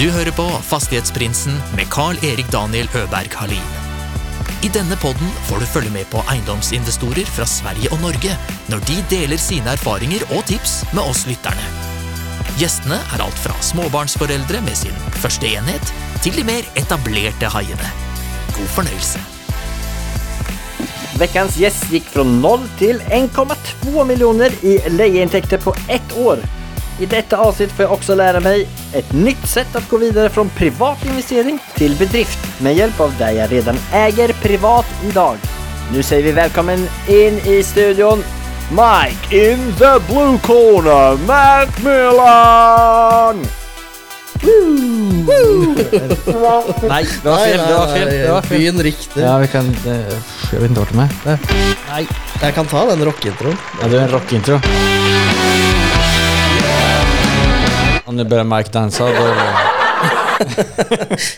Du hører på Fastighetsprinsen med Carl-Erik Daniel Øberg Halin. I denne podden får du følge med på eiendomsinvestorer fra Sverige og Norge når de deler sine erfaringer og tips med oss lytterne. Gjestene er alt fra småbarnsforeldre med sin første enhet, til de mer etablerte haiene. God fornøyelse. Ukens gjest gikk fra 0 til 1,2 millioner i leieinntekter på ett år. I detta avsnitt får jag också lära mig ett nytt sätt att gå vidare från privat investering till bedrift med hjälp av det jag redan äger privat idag. Nu säger vi välkommen in i studion Mike in the blue corner, Macmillan! Nei, det var fel. Det var fel. Det var fel. Riktig. Ja, vi kan det, Jeg vet ikke hvor de er. Der. Nei, jeg kan ta den rockeintroen. Ja, det er en rockintro. Om nu börjar Mike dansa.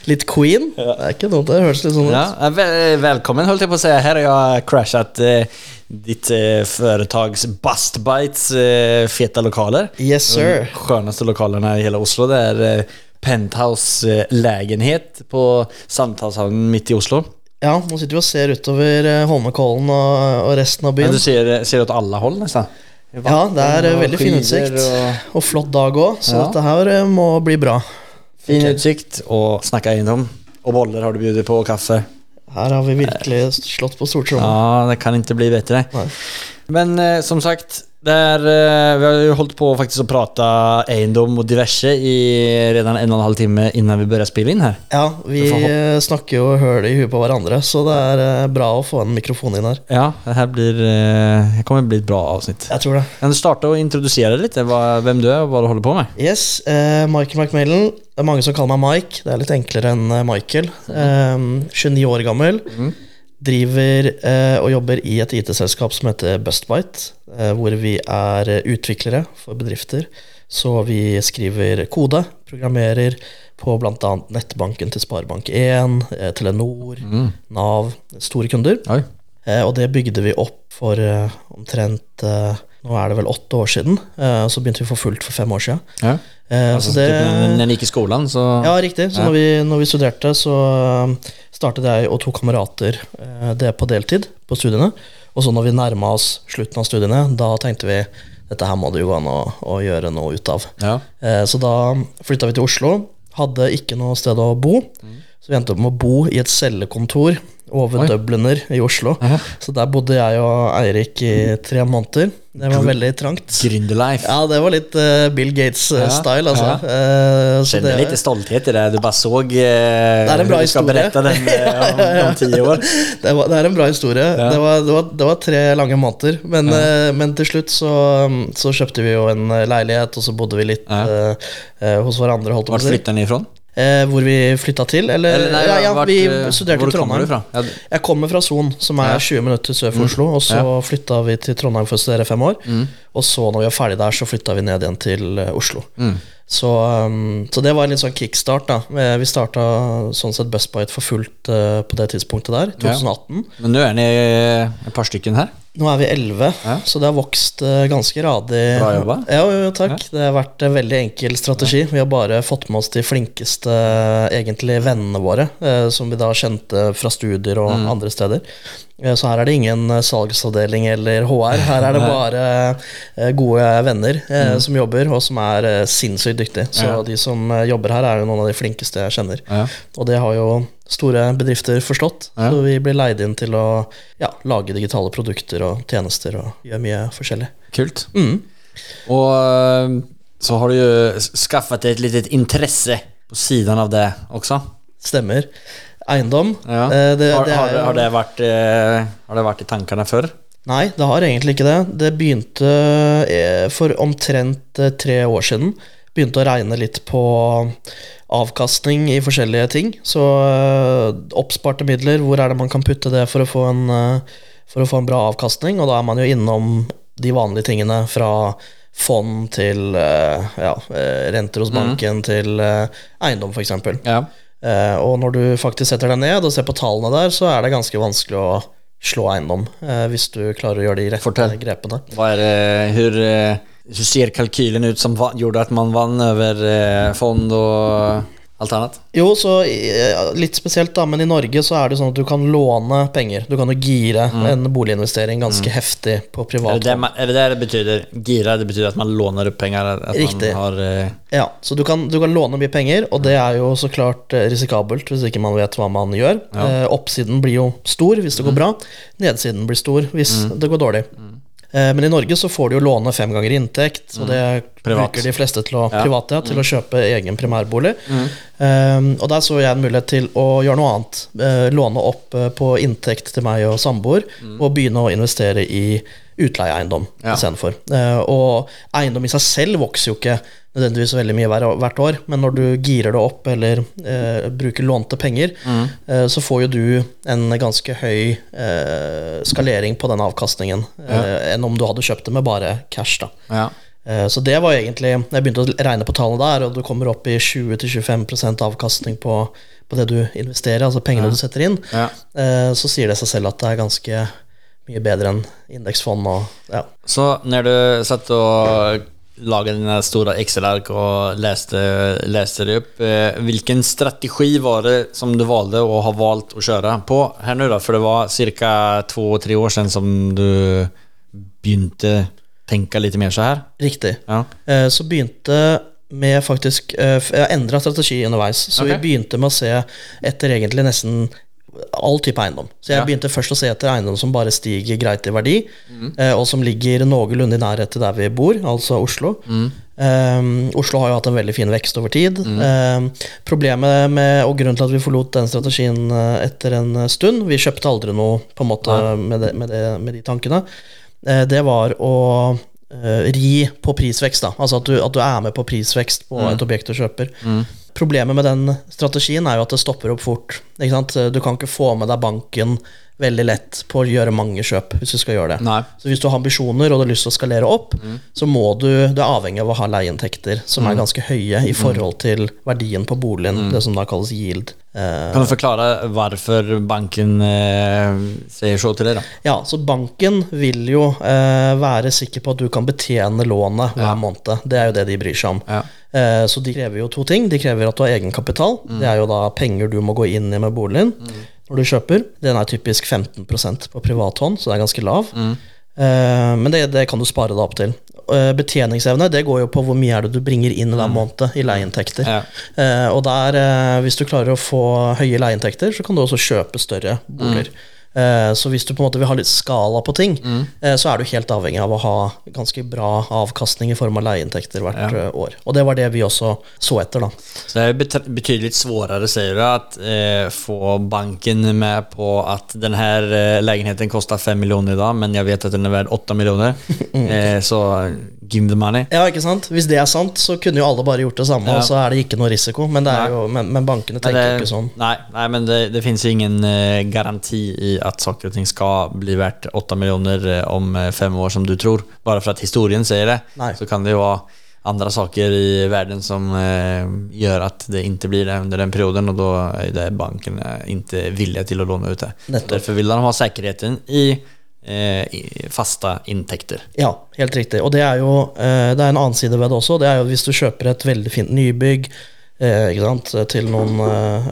Litt Queen. Det er ikke noe, det høres litt sånn ut. Ja, ja, väl, välkommen höll på å si. Her har jeg crashet eh, ditt eh, företags Bustbites eh, feta lokaler. Yes, sir. De skönaste lokalerna i hele Oslo. Det er eh, penthouse-lägenhet på Samtalshavnen midt i Oslo. Ja, nå sitter vi og ser utover eh, Holmenkollen og, og resten av byen. Men du ser, ser åt hold håll Ja, det er eh, veldig fin utsikt. og- Og flott dag òg, så Ja. dette her eh, må bli bra. Fin okay. utsikt og snakke eiendom. Og boller har du bjudet på og kaffe. Her har vi virkelig slått på stortromma. Ja, det kan ikke bli bedre. Nei. Men eh, som sagt, där, eh, vi har holdt på faktisk å prate eiendom og diverse i redan en og en halv time innan vi begynner å spille inn her. Ja, vi eh, snakker jo høl i huet på hverandre, så det er eh, bra å få en mikrofon inn her. Ja, det her blir, det kommer bli et bra avsnitt. Jeg tror det. Kan du starte å introdusere litt? hvem du er, og hva du holder på med? Yes, eh, Michael McMillan. Det er mange som kaller meg Mike. Det er litt enklere enn Michael. Eh, 29 år gammel. Driver eh, og jobber i et IT-selskap som heter Bustbite, eh, hvor vi er eh, utviklere for bedrifter. Så vi skriver kode, programmerer på bl.a. nettbanken til Sparebank1, eh, Telenor, Nav, store kunder. Eh, og det bygde vi opp for eh, omtrent eh, Nå er det vel åtte år siden. Eh, så begynte vi for fullt for fem år siden. Ja. Eh, altså, det, när ni i skolen, så... ja, riktig. Så Ja. når, vi, når vi studerte, så um, startet jeg og to kamerater eh, det på deltid på studiene. Og så når vi nærma oss slutten av studiene, da tenkte vi dette her må det jo gå an å, å gjøre noe ut av. Ja. Eh, så da flytta vi til Oslo. Hadde ikke noe sted å bo. Så vi endte opp med å bo i et cellekontor over Oi. Dubliner i Oslo. Ja. Så der bodde jeg og Eirik i tre måneder. Det var veldig trangt. Gründerlife. Ja, det var litt uh, Bill Gates-style, uh, altså. ja. Kände det- lite stolthet i det. Du bare så uh, Det er en bra berätta den om, om tio år. det, var, det er en bra historie. Det, var, det, var, det var tre lange måneder. Men, eh, men til slutt så, så kjøpte vi jo en leilighet, og så bodde vi litt Ja. hos hverandre. holdt jeg den Vart Eh, hvor vi flytta til? Eller, Eller nei, ja, ja, vart, vi eh, studerte i kommer du Trondheim. ifrån? Ja, Jeg kommer fra Son, som er Ja. Mm. 20 minutter sør for Oslo. Og så flytta vi til Trondheim for å studere fem år. Mm. Og så, når vi var ferdig der, så flytta vi ned igjen til eh, Oslo. Mm. Så, um, så det var en litt sånn kickstart. da Eh, Vi starta sånn sett Bestbite for fullt uh, på det tidspunktet der, Ja. 2018. Men nå er dere et par stykken her? Nå er vi elleve, Ja. så det har vokst uh, ganske radig. Bra jobba. Ja, jo, takk. Det har vært en veldig enkel strategi. Vi har bare fått med oss de flinkeste egentlig vennene våre, uh, som vi da kjente fra studier og Mm. andre steder. Eh, Så her er det ingen eh, salgsavdeling eller HR. Her er det bare eh, gode venner eh, som jobber, og som er eh, sinnssykt dyktige. Så Mm. Ja. de som eh, jobber her, er jo noen av de flinkeste jeg kjenner. Ja. Og det har jo store bedrifter forstått. Ja. Så vi blir leid inn til å ja, lage digitale produkter og tjenester og gjøre mye forskjellig. Kult. Mm. Och eh, så har du jo skaffet deg et lite interesse på siden av det også. Stemmer. Eiendom. Ja. Det, det, har, har, det- har, det varit, eh, har det vært, i tankene förr? Nei, det har egentlig ikke det. Det begynte eh, for omtrent eh, tre år siden. Begynte å regne litt på avkastning i forskjellige ting. Så eh, oppsparte midler, hvor er det man kan putte det for å få en, for å få en bra avkastning? Og da er man jo innom de vanlige tingene fra fond til ja, renter hos banken til eh, eiendom, f.eks. Ja. Og når du faktisk setter deg ned og ser på tallene der, så er det ganske vanskelig å slå eiendom, eh, hvis du klarer å gjøre de rette Fortell. grepene. Hva er det, hur, eh, hur ser kalkylen ut som gjorde at man vann over eh, fond och Allt? Jo, så eh, litt spesielt, da, men i Norge så er det sånn at du kan låne penger. Du kan jo gire en boliginvestering ganske heftig på privat privat det, det, man, är det där det betyder, gira, det betyder at man låner opp penger? Riktig. Har, uh... Ja, så du kan, du kan låne mye penger, og det er jo så klart eh, risikabelt hvis ikke man vet hva man gjør. Eh, oppsiden blir jo stor hvis det går bra, nedsiden blir stor hvis det går dårlig. Eh, men i Norge så får du jo låne fem ganger inntekt, og det Privat. bruker de fleste til å, Ja. private, ja, til å kjøpe egen primærbolig. Eh, og der så jeg en mulighet til å gjøre noe annet. Eh, låne opp eh, på inntekt til meg og samboer, og begynne å investere i utleieeiendom Ja. istedenfor. Uh, og eiendom i seg selv vokser jo ikke nødvendigvis veldig mye hver, hvert år, men når du girer det opp eller eh, bruker lånte penger, eh, så får jo du en ganske høy eh, skalering på den avkastningen eh, enn om du hadde kjøpt det med bare cash. da. ja. Eh, Så det var egentlig Når jeg begynte å regne på tallene der, og du kommer opp i 20-25 avkastning på, på det du investerer, altså pengene du setter inn, Ja. eh, så sier det seg selv at det er ganske mye bedre enn indeksfond og ja. Så når du setter och lagade den stora Excel-ark och läste, läste det upp, Hvilken vilken strategi var det som du valde och har valt att köra på här nu då? För det var cirka två, tre år sedan som du begynte tenke litt mer så her. Riktig. Ja. Eh, Så begynte med faktisk eh, Jeg endra strategi underveis. Så okay. vi begynte med å se etter egentlig nesten all type eiendom. Så jeg Ja. begynte først å se etter eiendom som bare stiger greit i verdi, Mm. eh, og som ligger noenlunde i nærhet til der vi bor, altså Oslo. Mm. Eh, Oslo har jo hatt en veldig fin vekst over tid. Eh, problemet med, og grunnen til at vi forlot den strategien eh, etter en stund Vi kjøpte aldri noe på en måte med, det, med, det, med de tankene. Eh, det var å ri på prisvekst. da Altså at du, at du er med på prisvekst på et objekt du kjøper. Problemet med den strategien er jo at det stopper opp fort. Du kan ikke få med deg banken veldig lett på å gjøre mange kjøp hvis du skal gjøre det. Nei. Så hvis du har ambisjoner og du har lyst til å skalere opp, så må du Du er avhengig av å ha leieinntekter som er ganske høye i forhold til verdien på boligen, det som da kalles yield. Eh, Kan du forklare hvorfor banken eh, sier så til deg, da? Ja, så banken vil jo eh, være sikker på at du kan betjene lånet hver Ja. måned. Det er jo det de bryr seg om. Ja. Eh, så de krever jo to ting. De krever at du har egenkapital. Det er jo da penger du må gå inn i med boligen når du kjøper. Den er typisk 15% på privathånd, så det er ganske lav. Eh, men det, det kan du spare deg opp til. Eh, betjeningsevne det går jo på hvor mye er det du bringer inn hver måned i leieinntekter. Ja. Og der, hvis du klarer å få høye leieinntekter, så kan du også kjøpe større boliger. Eh, så hvis du på en måte vil ha litt skala på ting, mm. så er du helt avhengig av å ha ganske bra avkastning i form av leieinntekter hvert Ja. eh, år. Og det var det vi også så etter, da. Så det er bet- betydelig svårare, sier du, at eh, få banken med på at denne leiligheten koster fem 5 millioner i dag, men jeg vet at den er verd 8 millioner. eh, så give the money. Ja, ikke sant? Hvis det er sant, så kunne jo alle bare gjort det samme, Ja. og så er det ikke noe risiko. Men, det er jo, men, men bankene tenker det, ikke sånn. nei, nei, men det, det finns ingen eh, garanti i at saker og ting skal bli verdt 8 millioner eh, om eh, fem år, som du tror. Bare for at historien sier det, Nei. så kan det jo være andre saker i verden som eh, gjør at det ikke blir det under den perioden, og da er det banken ikke villige til å låne ut det. Nettopp. Derfor vil de ha sikkerheten i faste inntekter. Ja, helt riktig. Og det er jo eh, det er en annen side ved det også. Det er jo hvis du kjøper et veldig fint nybygg eh, til noen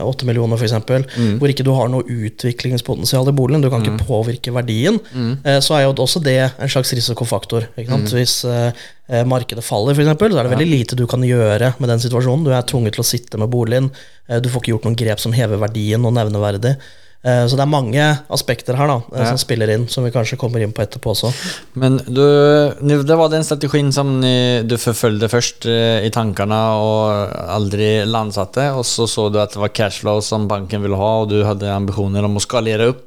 åtte millioner f.eks., Mm. hvor ikke du har noe utviklingspotensial i boligen, du kan ikke påvirke verdien, Mm. eh, så er jo også det en slags risikofaktor. Sant? Hvis eh, eh, markedet faller, f.eks., så er det veldig lite du kan gjøre med den situasjonen. Du er tvunget til å sitte med boligen, eh, du får ikke gjort noen grep som hever verdien og nevneverdig. Eh, Så det er mange aspekter her da, eh, Ja. som spiller inn, som vi kanskje kommer inn på etterpå også. Men du, det var den strategin som ni, du forfølgde først eh, i tankene og aldri landsatte, og så så du at det var cashflow som banken ville ha, og du hadde ambisjoner om å skalere opp.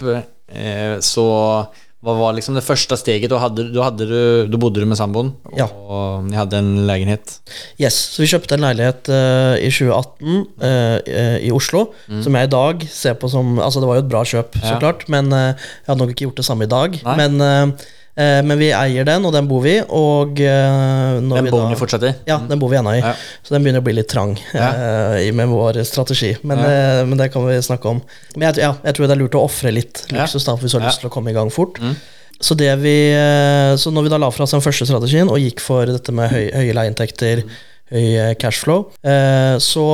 Så hva var liksom det første steget? Da, hadde, da, hadde du, da bodde du med samboen, Ja. og ni hadde en leilighet. Yes, så vi kjøpte en leilighet uh, i 2018 eh, eh, i Oslo, som jeg i dag ser på som Altså, det var jo et bra kjøp, så Mm. Ja. klart, men uh, jeg hadde nok ikke gjort det samme i dag. Nei. Men, eh, men vi eier den, og den bor vi, og eh, Den vi bor vi fortsatt i? ja, den bor vi ennå i. Ja. Så den begynner å bli litt trang eh, med vår strategi. Men, eh, men det kan vi snakke om. Men jeg, ja, jeg tror det er lurt å ofre litt luksus da, hvis du har lyst til å komme i gang fort. Mm. Så, det vi, eh, så når vi da la fra oss den første strategien og gikk for dette med høy, høye leieinntekter, høy eh, cashflow, eh, så,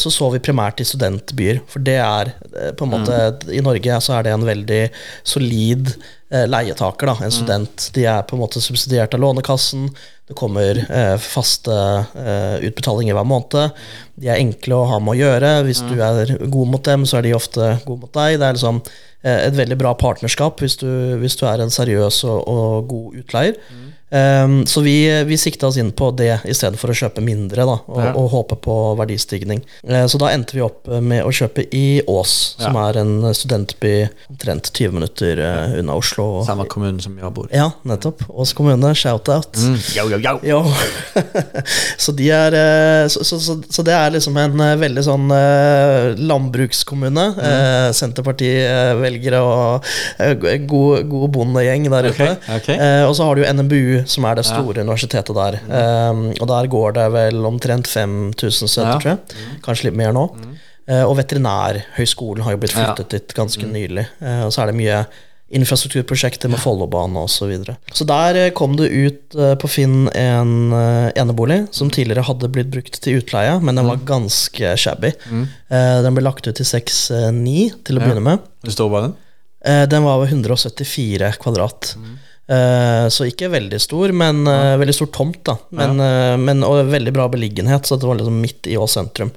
så så vi primært i studentbyer. For det er eh, på en måte I Norge så er det en veldig solid eh, leietaker, da, en student. De er på en måte subsidiert av Lånekassen. Det kommer eh, faste eh, utbetalinger hver måned. De er enkle å ha med å gjøre. Hvis du er god mot dem, så er de ofte gode mot deg. Det er liksom eh, et veldig bra partnerskap hvis du, hvis du er en seriøs og, og god utleier. Um, så vi, vi sikta oss inn på det i stedet for å kjøpe mindre da, og, Ja. og håpe på verdistigning. Uh, så da endte vi opp med å kjøpe i Ås, som er en studentby omtrent 20 minutter uh, unna Oslo. Samme kommune som jeg bor i. Ja, nettopp. Ås kommune, shout-out. Yo, yo, yo. Jo. så, de er, uh, så, så, så, det er liksom en veldig sånn landbrukskommune. Mm. Senterparti-velgere og god, god bondegjeng der ute. Okay, Eh, og så har du jo NMBU, som er det store universitetet der. Mm. Um, og der går det vel omtrent 5000 studenter, Ja. tror jeg. Kanskje litt mer nå. Eh, og Veterinærhøgskolen har jo blitt Ja. Mm. flyttet dit ganske nylig. Uh, og så er det mye infrastrukturprosjekter med Follobanen osv. Så, videre. så der eh, kom det ut på Finn en enebolig som tidligere hadde blitt brukt til utleie, men den var ganske shabby. Eh, den ble lagt ut til 6,9 til å Ja. begynne med. Hvor stor var den? Den var 174 kvadrat. Eh, Så ikke veldig stor, men ja. veldig stor tomt. da men, ja. men, Og veldig bra beliggenhet, så det var liksom midt i Ås sentrum.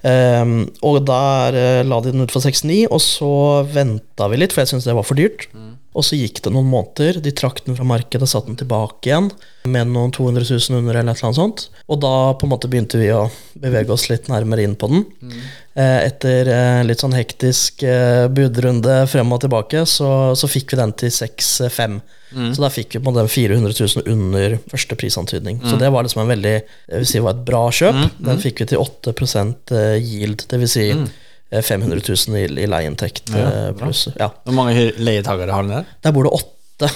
Eh, og der eh, la de den ut for 69, og så venta vi litt, for jeg syntes det var for dyrt. Og så gikk det noen måneder, de trakk den fra markedet, satte den tilbake igjen med noen 200 000 under, eller et eller annet sånt. Og da på en måte begynte vi å bevege oss litt nærmere inn på den. Mm. Etter eh, litt sånn hektisk eh, budrunde frem og tilbake, så, så fikk vi den til 6-5. Så da fikk vi på den måte 400 000 under første prisantydning. Så det var liksom en veldig jeg vil si var et bra kjøp. Den fikk vi til 8 eh, yield, dvs. Si eh, 500 000 i, i leieinntekt ja, pluss. Ja. Hvor mange leietakere har den der? Der bor det åtte.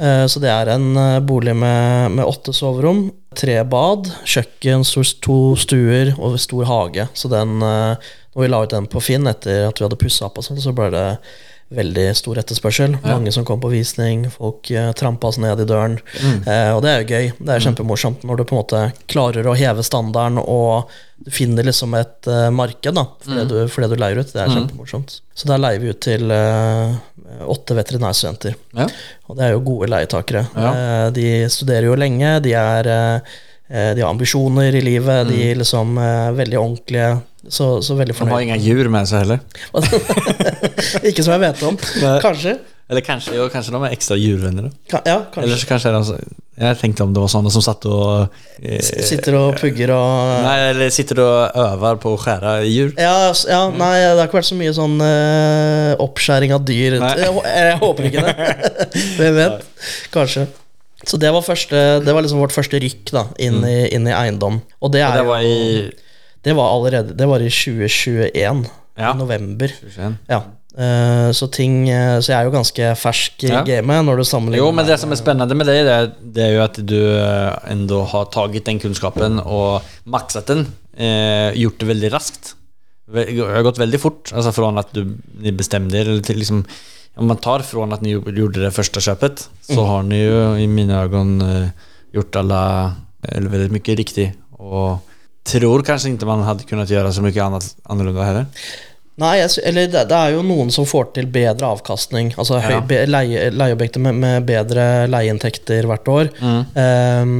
Eh, Så det er en eh, bolig med, med åtte soverom, tre bad, kjøkken, stor, to stuer og stor hage. Så den, eh, når vi la ut den på Finn etter at vi hadde pussa opp, og sånn, så ble det veldig stor etterspørsel. Mange som kom på visning, folk eh, trampa oss ned i døren. Eh, og det er jo gøy. Det er kjempemorsomt når du på en måte klarer å heve standarden og du finner liksom et uh, marked da, for det, du, for det du leier ut. Det er kjempemorsomt. Så der leier vi ut til åtte veterinærstudenter. Ja. Og det er jo gode leietakere. Ja. Eh, De studerer jo lenge, de, er, de har ambisjoner i livet, de er liksom eh, veldig ordentlige. Så, så veldig De har ingen jur djur med seg heller. Ikke som jeg vet om. Kanskje. Eller kanskje, jo, kanskje de er ekstra djurvänner då. Ka ja, Eller kanskje. så kanskje de så, Jag tänkte om det var sånne som satt og Eh, Sitter og pugger og Nei, eller sitter og øver på å skjære djur. ja, ja, nei, det har ikke vært så mye sånn eh, oppskjæring av dyr. Jeg, jeg håper ikke det. Hvem vet? Kanskje. Så det var, første, det var liksom vårt første rykk da, inn, i, inn i eiendom. Og det er det jo var i... Det var allerede Det var i 2021. Ja. I november. 2021. Ja. Uh, så ting eh, Så jeg er jo ganske fersk i Ja. gamet når du sammenligner Jo, men det som er spennende med dig det är, det er jo at du eh, ändå har taget den kunnskapen og makset den. Gjort det veldig raskt. Det har gått veldig fort, Altså Fra at du, bestemmer er eller til liksom om man tar från att ni gjorde det första köpet så har ni ju i mina ögon eh, gjort alla, eller väldigt mycket riktigt och tror kanske inte man hade kunnat göra så mycket annat annorlunda heller. Nei, jeg, eller det, det er jo noen som får til bedre avkastning. Altså høy, Ja. be, leie, leieobjekter med, med bedre leieinntekter hvert år. Mm. Um,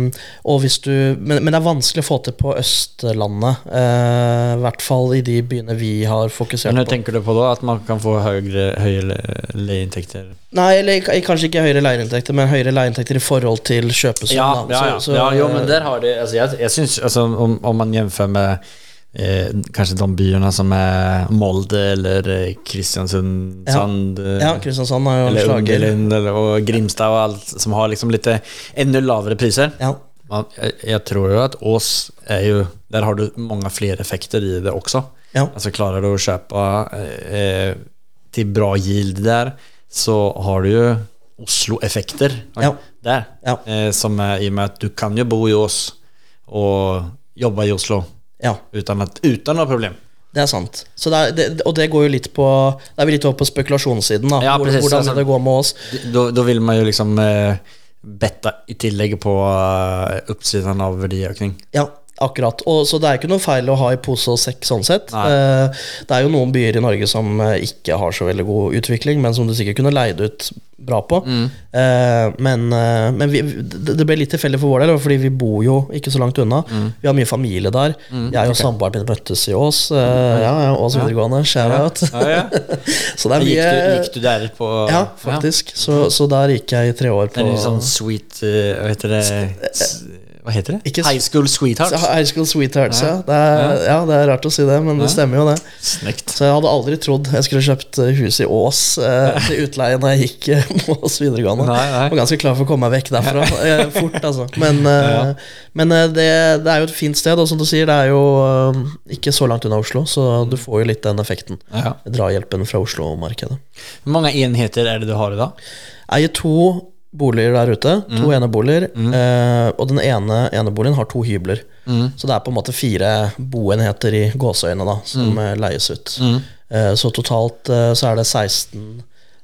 du, men, men det er vanskelig å få til på Østlandet. Uh, I hvert fall i de byene vi har fokusert Men på. Tenker du på da at man kan få høyere, høyere leieinntekter? Nei, eller kanskje ikke høyere leieinntekter, men høyere leieinntekter i forhold til kjøpesum. Ja, ja, ja. Så- så, ja jo, men der har de altså, Jeg, jeg syns, altså, om, om man jevnfører med eh, kanskje de byene som er Molde eller eh, Kristiansund, Ja. Sand, Ja, Kristiansand har jo eller slager. Eller, och Grimstad og alt som har liksom litt enda lavere priser. Ja. Man, jeg, jeg, tror jo at Ås er jo Der har du mange flere effekter i det også. Ja. Altså Klarer du å kjøpe eh, til bra yield der, så har du jo Oslo-effekter Ja. der. Ja. Eh, som er i og med at du kan jo bo i Ås og jobbe i Oslo ja. utan, at, uten noe problem. Det er sant. Så det er, det, og det går jo litt på Det er vi litt over på spekulasjonssiden. da Ja, Hvor- precis. Hvordan Altså- det går med oss? Da vil vill man jo liksom eh, betta i tillegg på uh, oppsiden av verdiøkning. Ja, Akkurat. Og, så det er ikke noe feil å ha i pose og sekk sånn sett. Nei. Eh, det er jo noen byer i Norge som eh, ikke har så veldig god utvikling, men som du sikkert kunne leid ut bra på. Mm. Eh, men men vi, det det ble litt tilfeldig for vår del, fordi vi bor jo ikke så langt unna. Mm. Vi har mye familie der. Jeg og samboeren min møttes i Ås. ja, ja, Ås videregående. Share-out. Ja, ja. så det er Gikk, du, gikk du der på Ja, faktisk. Så, så der gikk jeg i tre år Det på er litt sånn sweet Hva heter det? Hva heter det? Ikke High School Sweethearts? High School Sweethearts, ja. Det er, ja, det er rart å si det, men det stemmer jo, det. Snekt. Så jeg hadde aldri trodd jeg skulle kjøpt eh, hus i Ås eh, til utleie når jeg gikk eh, på Ås videregående. Nei, nei. Var ganske klar for å komme meg vekk derfra eh, fort, altså. Men, eh, men eh, det, det er jo et fint sted, og som du sier, det er jo ikke så langt unna Oslo, så du får jo litt den effekten. Drahjelpen fra Oslo-markedet. Hvor mange enheter er det du har i dag? Jeg eier to boliger der ute. To eneboliger. Eh, og den ene eneboligen har to hybler. Så det er på en måte fire boenheter i gåseøyne da, som eh, leies ut. Eh, så totalt eh, så er det 16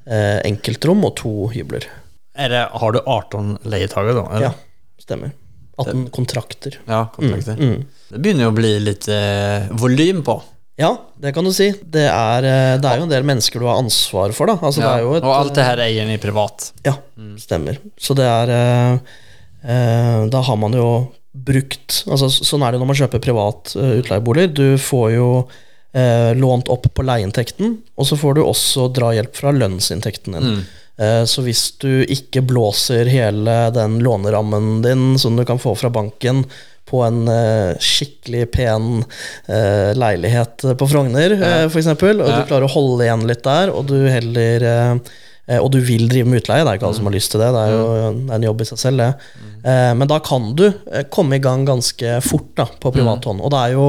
eh, enkeltrom og to hybler. Er det, har du 18 leietakere, da? eller? Ja, stemmer. 18 kontrakter. Ja, kontrakter. Mm. Det begynner jo å bli litt eh, volym på. Ja, det kan du si. Det er, eh, det er jo en del mennesker du har ansvar for, da. Altså, det Ja. er jo et, Og alt det her eier ni privat. Ja, stemmer. Så det er eh, eh, Da har man jo brukt altså, Sånn er det når man kjøper privat uh, utleiebolig. Du får jo eh, lånt opp på leieinntekten, og så får du også drahjelp fra lønnsinntekten din. Eh, så hvis du ikke blåser hele den lånerammen din som du kan få fra banken på en eh, skikkelig pen eh, leilighet på Frogner, ja. f.eks., og du klarer å holde igjen litt der, og du heller eh, Eh, og du vil drive med utleie, det er ikke alle som har lyst til det. Det er jo det er en jobb i seg selv, det. Eh, men da kan du eh, komme i gang ganske fort da, på privat hånd. Og det er jo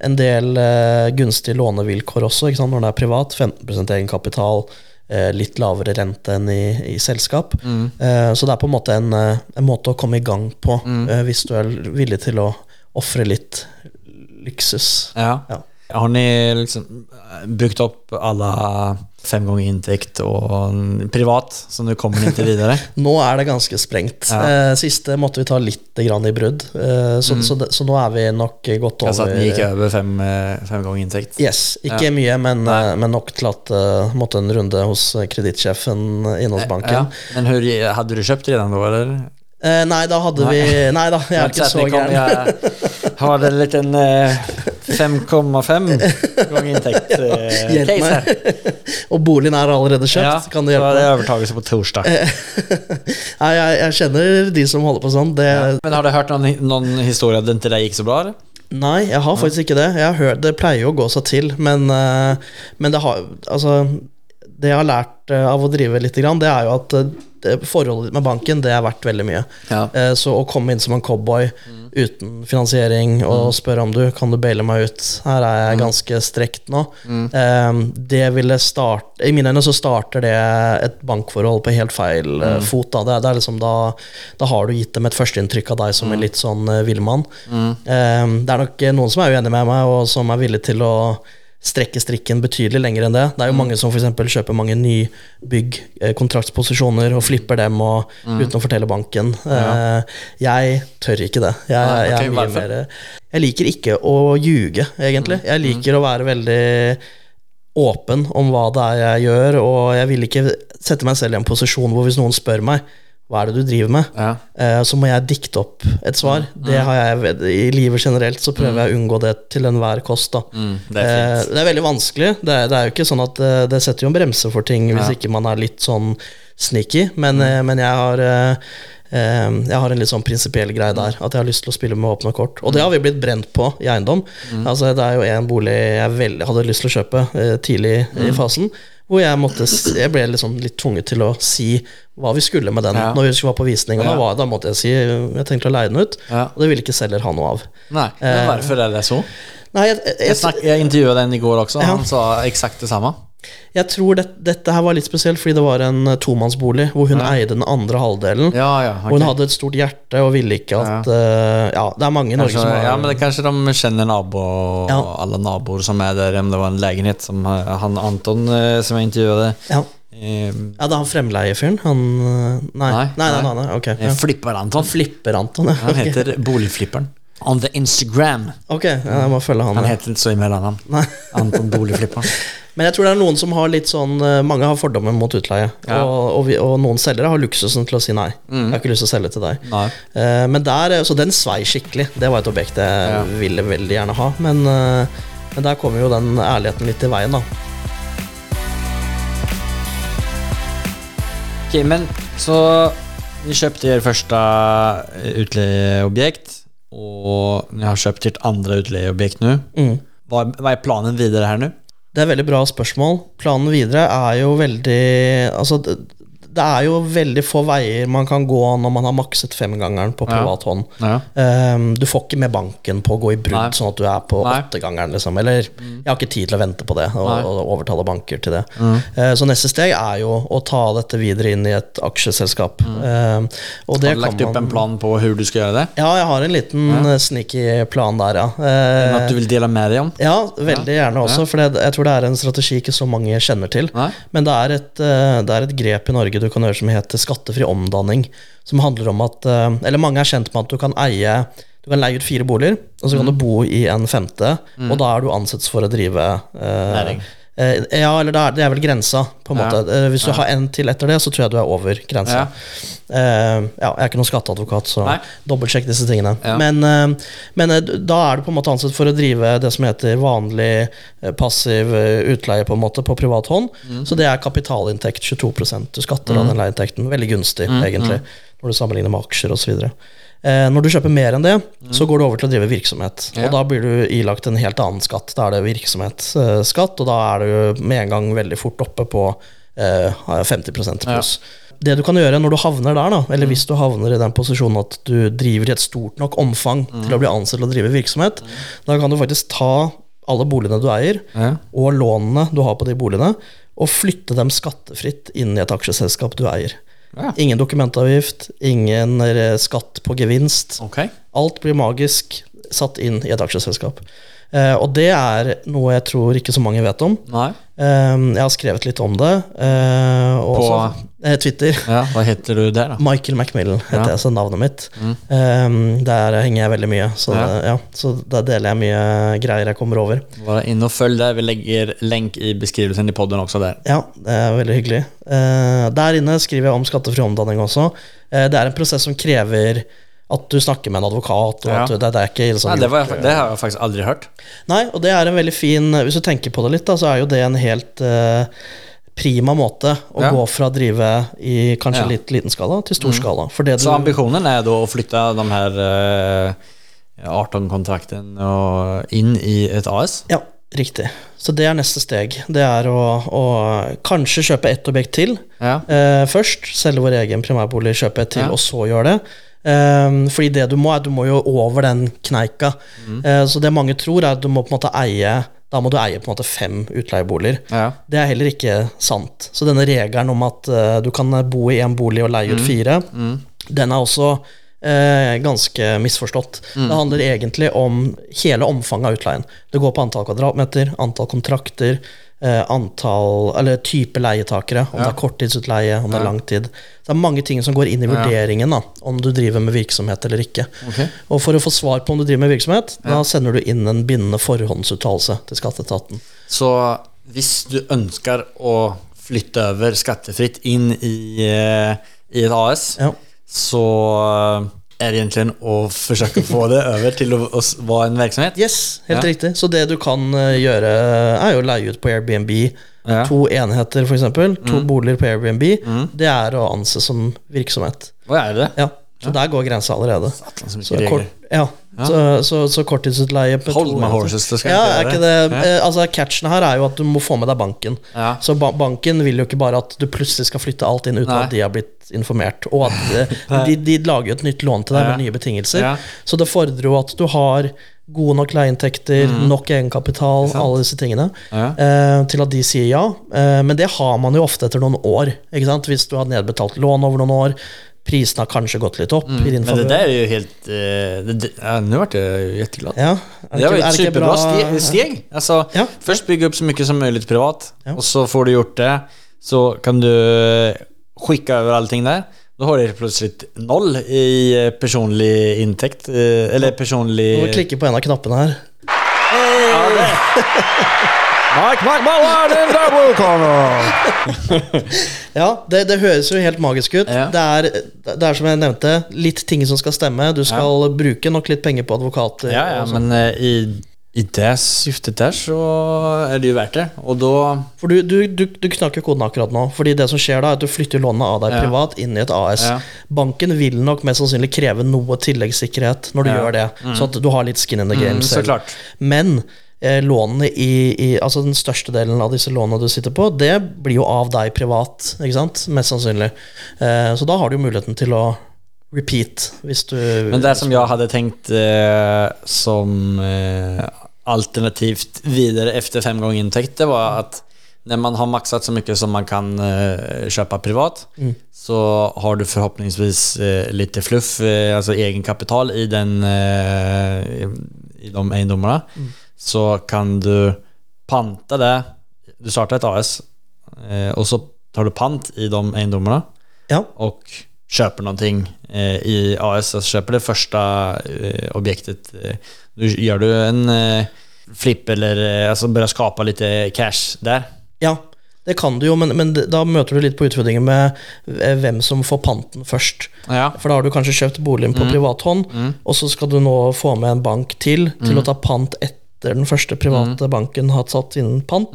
en del eh, gunstige lånevilkår også, når det er privat. 15% egenkapital, eh, litt lavere rente enn i, i selskap. Eh, så det er på en måte en, eh, en måte å komme i gang på, eh, hvis du er villig til å ofre litt luksus. Ja. Ja. Har ni liksom eh, brukt opp alle fem ganger inntekt og privat, så nå kommer ni ikke videre? Nå er det ganske sprengt. Ja. Eh, siste måtte vi ta litt grann i brudd, eh, så, så, det, så nå er vi nok godt Altså over ni gikk over fem, fem ganger inntekt? Yes, ikke Ja. mye, men, men nok til at uh, måtte en runde hos kredittsjefen inne hos banken. Ja. Men hur, hadde du kjøpt redan da, eller? Eh, nei, da hadde vi Nei da, jeg er ikke så gæren. Jeg har en liten eh, 5,5 ganger inntekt eh, Hjelp case her. Og boligen er allerede kjøpt. kan du så hjelpe er det overtakelse på torsdag. Nei, jeg, jeg kjenner de som holder på sånn. Det, Men har du hørt noen, noen historier den til deg gikk så bra? eller? Nei, jeg har faktisk ikke det. Jeg har hørt, Det pleier jo å gå seg til, men, eh, men det har Altså, det jeg har lært eh, av å drive litt, det er jo at eh, forholdet ditt med banken, det er verdt veldig mye. Ja. Eh, Så å komme inn som en cowboy uten finansiering og spørre om du kan du baile meg ut, her er jeg ganske strekt nå, mm. det ville starte I mine øyne så starter det et bankforhold på helt feil mm. fot. Da. Det, er- det er liksom da, da har du gitt dem et førsteinntrykk av deg som en litt sånn villmann. Eh, det er nok noen som er uenig med meg, og som er villig til å strekke strikken betydelig lenger enn det. Det er jo mange som f.eks. kjøper mange nybygg, eh, kontraktsposisjoner, og flipper dem og, uten å fortelle banken. Ja. jeg tør ikke det. Jeg, Nei, jeg, er mye mer, jeg liker ikke å ljuge, egentlig. Jeg liker å være veldig åpen om hva det er jeg gjør, og jeg vil ikke sette meg selv i en posisjon hvor hvis noen spør meg hva er det du driver med, Ja. Eh, så må jeg dikte opp et svar. Det har jeg I livet generelt så prøver jeg å unngå det til enhver kost. Mm, det er Eh, det er veldig vanskelig. Det det er jo ikke sånn at eh, det setter jo en bremse for ting hvis ikke man er litt sånn sneaky, men, eh, men jeg har jeg har en litt sånn prinsipiell greie der, at jeg har lyst til å spille med åpne kort. Og det har vi blitt brent på i eiendom. Altså Det er jo en bolig jeg hadde lyst til å kjøpe tidlig i fasen, hvor jeg, måtte, jeg ble liksom litt tvunget til å si hva vi skulle med den Ja. når vi var på visning. Og da, var, da måtte jeg si jeg tenkte å leie den ut, Ja. og det ville ikke selger ha noe av. Nei, men Eh, hvorfor er det så? Nei, jeg, jeg, Jeg, jeg intervjuet den i går også, Ja. han sa eksakt det samme. Jeg tror det, dette her var litt spesielt fordi det var en eh, tomannsbolig hvor hun Ja. eide den andre halvdelen. Ja, ja, Og hun hadde et stort hjerte og ville ikke at uh, Ja, det er mange i Norge som har ja, men det, er kanskje de kjenner nabo Ja. alle naboer som er der, om det var en leilighet som eh, han Anton som jeg intervjuet ja. Um, ja, det er han fremleiefyren. Han Nei, Nei, nei, nei, nei. nei, nei, ok. eh, Ja. Flipper Anton. Flipper Anton, ja. Han heter Boligflipperen. On the Instagram. Ok, ja, jeg må følge han. Han heter ikke så i mellannavn. Nei. Anton Boligflipper. Men jeg tror det er noen som har litt sånn eh, Mange har fordommer mot utleie. Ja. Og, og, vi, og noen selgere har luksusen til å si nei. Mm. Jeg har ikke lyst til å selge til deg. Eh, men der, eh, Så den svei skikkelig. Det var et objekt jeg Ja. ville veldig gjerne ha. Men, uh, men der kommer jo den ærligheten litt i veien, da. Ok, men så vi kjøpte vårt første utleieobjekt, og ni har kjøpt ert andre utleieobjekt nå. Mm. Hva, hva er planen videre her nå? Det er veldig bra spørsmål. Planen videre er jo veldig Altså, det, er jo veldig få veier man kan gå når man har makset femgangeren på privat hånd. Ja. Ehm, du får ikke med banken på å gå i brudd, Nei. sånn at du er på åttegangeren. Liksom. Eller jeg har ikke tid til å vente på det og, og overtale banker til det. Eh, så neste steg er jo å ta dette videre inn i et aksjeselskap. Ehm, og det Har du lagt kan opp en plan på hvordan du skal gjøre det? Ja, jeg har en liten ja. sneaky plan der, ja. Uh, At du vil dele med deg om? ja, veldig gjerne også, for jeg tror det er en strategi ikke så mange kjenner til. Nei? Men det er, et, eh, det er et grep i Norge du kan gjøre som heter skattefri omdanning. Som handler om at eh, Eller mange er kjent med at du kan eie Du kan leie ut fire boliger, og så kan du bo i en femte, og da er du ansett for å drive eh, Næring. Eh, ja, eller det er, det er vel grensa, på en Ja. måte. Eh, hvis du har en til etter det, så tror jeg du er over grensa. Ja. Eh, ja, jeg er ikke noen skatteadvokat, så Nei. dobbeltsjekk disse tingene. Ja. Men, men da er du på en måte ansett for å drive det som heter vanlig passiv utleie på en måte på privat hånd. Mm. Så det er kapitalinntekt, 22% Du skatter av den leieinntekten. Veldig gunstig, Mm, egentlig, når du sammenligner med aksjer osv. Eh, når du kjøper mer enn det, så går du over til å drive virksomhet. Mm. Ja. Og da blir du ilagt en helt annen skatt. Da er det virksomhetsskatt, og da er du med en gang veldig fort oppe på eh, 50% Ja. Det du kan gjøre når du havner der, da, eller hvis du havner i den posisjonen at du driver i et stort nok omfang til å bli ansett til å drive virksomhet, da kan du faktisk ta alle boligene du eier, Ja. og lånene du har på de boligene, og flytte dem skattefritt inn i et aksjeselskap du eier. Ja. Ingen dokumentavgift, ingen eh, skatt på gevinst. Okay. Alt blir magisk satt inn i et aksjeselskap. Eh, og det er noe jeg tror ikke så mange vet om. Nei. Eh, jeg har skrevet litt om det. eh, og På- også, eh, Twitter. Ja, hva heter du der, da? Michael Macmillan heter Ja. jeg, så navnet mitt. Eh, der henger jeg veldig mye, så, Ja. det, ja, så der deler jeg mye greier jeg kommer over. Bare inn og følg der. Vi legger lenk i beskrivelsen i podden også der. Ja, det er veldig hyggelig. Eh, der inne skriver jeg om skattefri omdanning også. Eh, det er en prosess som krever at du snakker med en advokat. Og Ja. at du, det, det er ikke liksom Nei, det, var, det har jeg faktisk aldri hørt. Nei, og det er en veldig fin Hvis du tenker på det litt, da, så er jo det en helt eh, prima måte å Ja. gå fra å drive i kanskje Ja. Mm. litt liten skala til stor skala. For det du, Så ambisjonen er da å flytte de her eh, 18-kontrakten inn i et AS? Ja, riktig. Så det er neste steg. Det er å, å kanskje kjøpe ett objekt til Ja. eh, først. Selge vår egen primærbolig, kjøpe et til, Ja. og så gjøre det. Um, fordi det du må, er du må jo over den kneika. Mm. Eh, så det mange tror, er at du må på en måte eie Da må du eie på en måte fem utleieboliger. Ja. Det er heller ikke sant. Så denne regelen om at uh, du kan bo i en bolig og leie ut fire, den er også uh, ganske misforstått. Det handler egentlig om hele omfanget av utleien. Det går på antall kvadratmeter, antall kontrakter, antall Eller type leietakere, om det er korttidsutleie, om det er langtid. Så det er mange ting som går inn i vurderingen da, om du driver med virksomhet eller ikke. Okay. Og for å få svar på om du driver med virksomhet, da sender du inn en bindende forhåndsuttalelse til skatteetaten. Så hvis du ønsker å flytte over skattefritt inn i, eh, i et AS, Ja. så eh, er egentlig å forsøke å få det over til å, å være en virksomhet? Yes, helt Ja. riktig. Så det du kan eh, gjøre, er jo å leie ut på Airbnb. Ja. To enheter, f.eks. To boliger på Airbnb. Det er å anse som virksomhet. Hva er det? Ja, Så der går grensa allerede. Satan, så Så, kort, regler. Ja. Så, så, så korttidsutleie på Hold my horses, det skal ja, ikke det, Ja. eh, altså Catchen her er jo at du må få med deg banken. Ja. Så ba banken vil jo ikke bare at du plutselig skal flytte alt inn uten Nei. at de har blitt informert. Og at eh, de, de lager jo et nytt lån til deg med nye betingelser. Så det fordrer jo at du har gode nok leieinntekter, nok egenkapital, Mm. alle disse tingene, Ja. eh, til at de sier ja. Eh, men det har man jo ofte etter noen år. Hvis du har nedbetalt lån over noen år, prisene har kanskje gått litt opp i din Mm. Men det der er jo helt... Nå det, jeg ja, jätteglad. Ja, er Det var jo et er superbra bra- steg. Altså, Ja. Først bygge opp så mye som mulig privat Ja. och så får du gjort det så kan du skicka over allting der. Da har du plutselig null noll i eh, personlig intäkt. eh, Eller personlig... Du må klikke på en av knappene her. Mike McMullen in the blue corner! Ja, det, det høres jo helt magisk ut. Ja. Det, er, det er som jeg nevnte, litt ting som skal stemme. Du skal bruke nok litt penger på advokater. Ja, ja, sånn. men uh, i, i det syftet der så er det jo verdt det. Og da For du, du, du, du knakker koden akkurat nå. Fordi det som skjer da, er at du flytter lånet av deg Ja. privat inn i et AS. Ja. Banken vil nok mest sannsynlig kreve noe tilleggssikkerhet når du Ja. gjør det. Så at du har litt skin in the game mm, Så selv. klart. Men lånene i, i Altså den største delen av disse lånene du sitter på, det blir jo av deg privat, ikke sant? Mest sannsynlig. Eh, så da har du jo muligheten til å repeat, hvis du Men det som jeg hadde tenkt eh, som eh, alternativt videre efter fem ganger inntekt, det var at når man har maksat så mye som man kan uh, kjøpe privat så har du forhåpentligvis uh, litt fluff, uh, altså egenkapital i, den, uh, i de eiendommarna. Så kan du panta det. Du starter et AS og så tar du pant i de eiendommene. Ja. Og kjøper någonting eh, i AS, Altså kjøper det første eh, objektet. Eh, du, gjør du en eh, flipp eller altså bare skaper litt cash der? Ja, det kan du jo, men, men da møter du litt på utfordringer med eh, hvem som får panten først. Ja. For da har du kanskje kjøpt boligen på mm. privathånd, mm. og så skal du nå få med en bank til til å ta pant etter den første private banken har satt inn pant.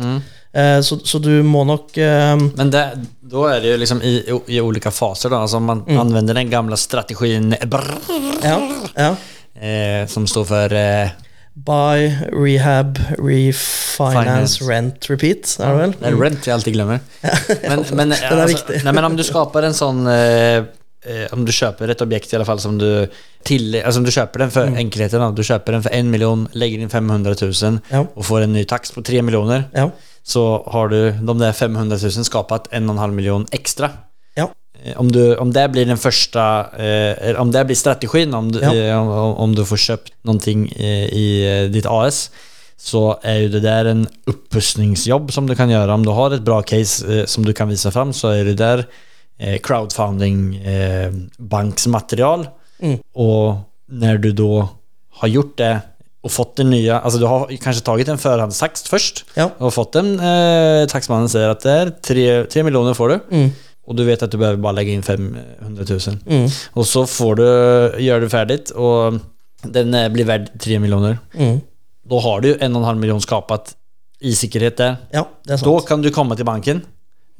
Eh, så, så du må nok eh, Men det, er är det jo liksom i, i olika faser da. Altså man anvender den gamle strategin brrr, Ja, ja. eh, som står for eh, Buy, rehab, refinance, Finance. rent, repeat, er det vel? Det er rent jeg alltid glemmer. Men, nej, men om du skapar en sånn eh, eh, om du köper et objekt i alle fall som du til, altså om du köper den för enkelheten då, du köper den for en miljon, lägger inn 500 000 Ja. og får en ny tax på 3 miljoner Ja. så har du de der 500 000 skapat en million extra. Ja. Eh, Om, du, om det blir den første eh, om det blir strategin om du, eh, om, om du får kjøpt noe i ditt AS så er jo det der en oppussingsjobb som du kan gjøre. Om du har et bra case eh, som du kan visa fram så er det där eh, crowdfunding eh. Mm. Och när du då har gjort det och fått den nya, alltså du har kanske tagit en förhandstax först Ja. och fått den, eh, taxmannen säger att det är 3, miljoner får du. Mm. Och du vet att du behöver bara lägga in 500 000. Mm. Och så får du, gör du färdigt och den eh, blir värd 3 miljoner. Mm. Då har du en och en halv miljon skapat i sikkerhet där. Ja, det er Då sant. kan du komma till banken,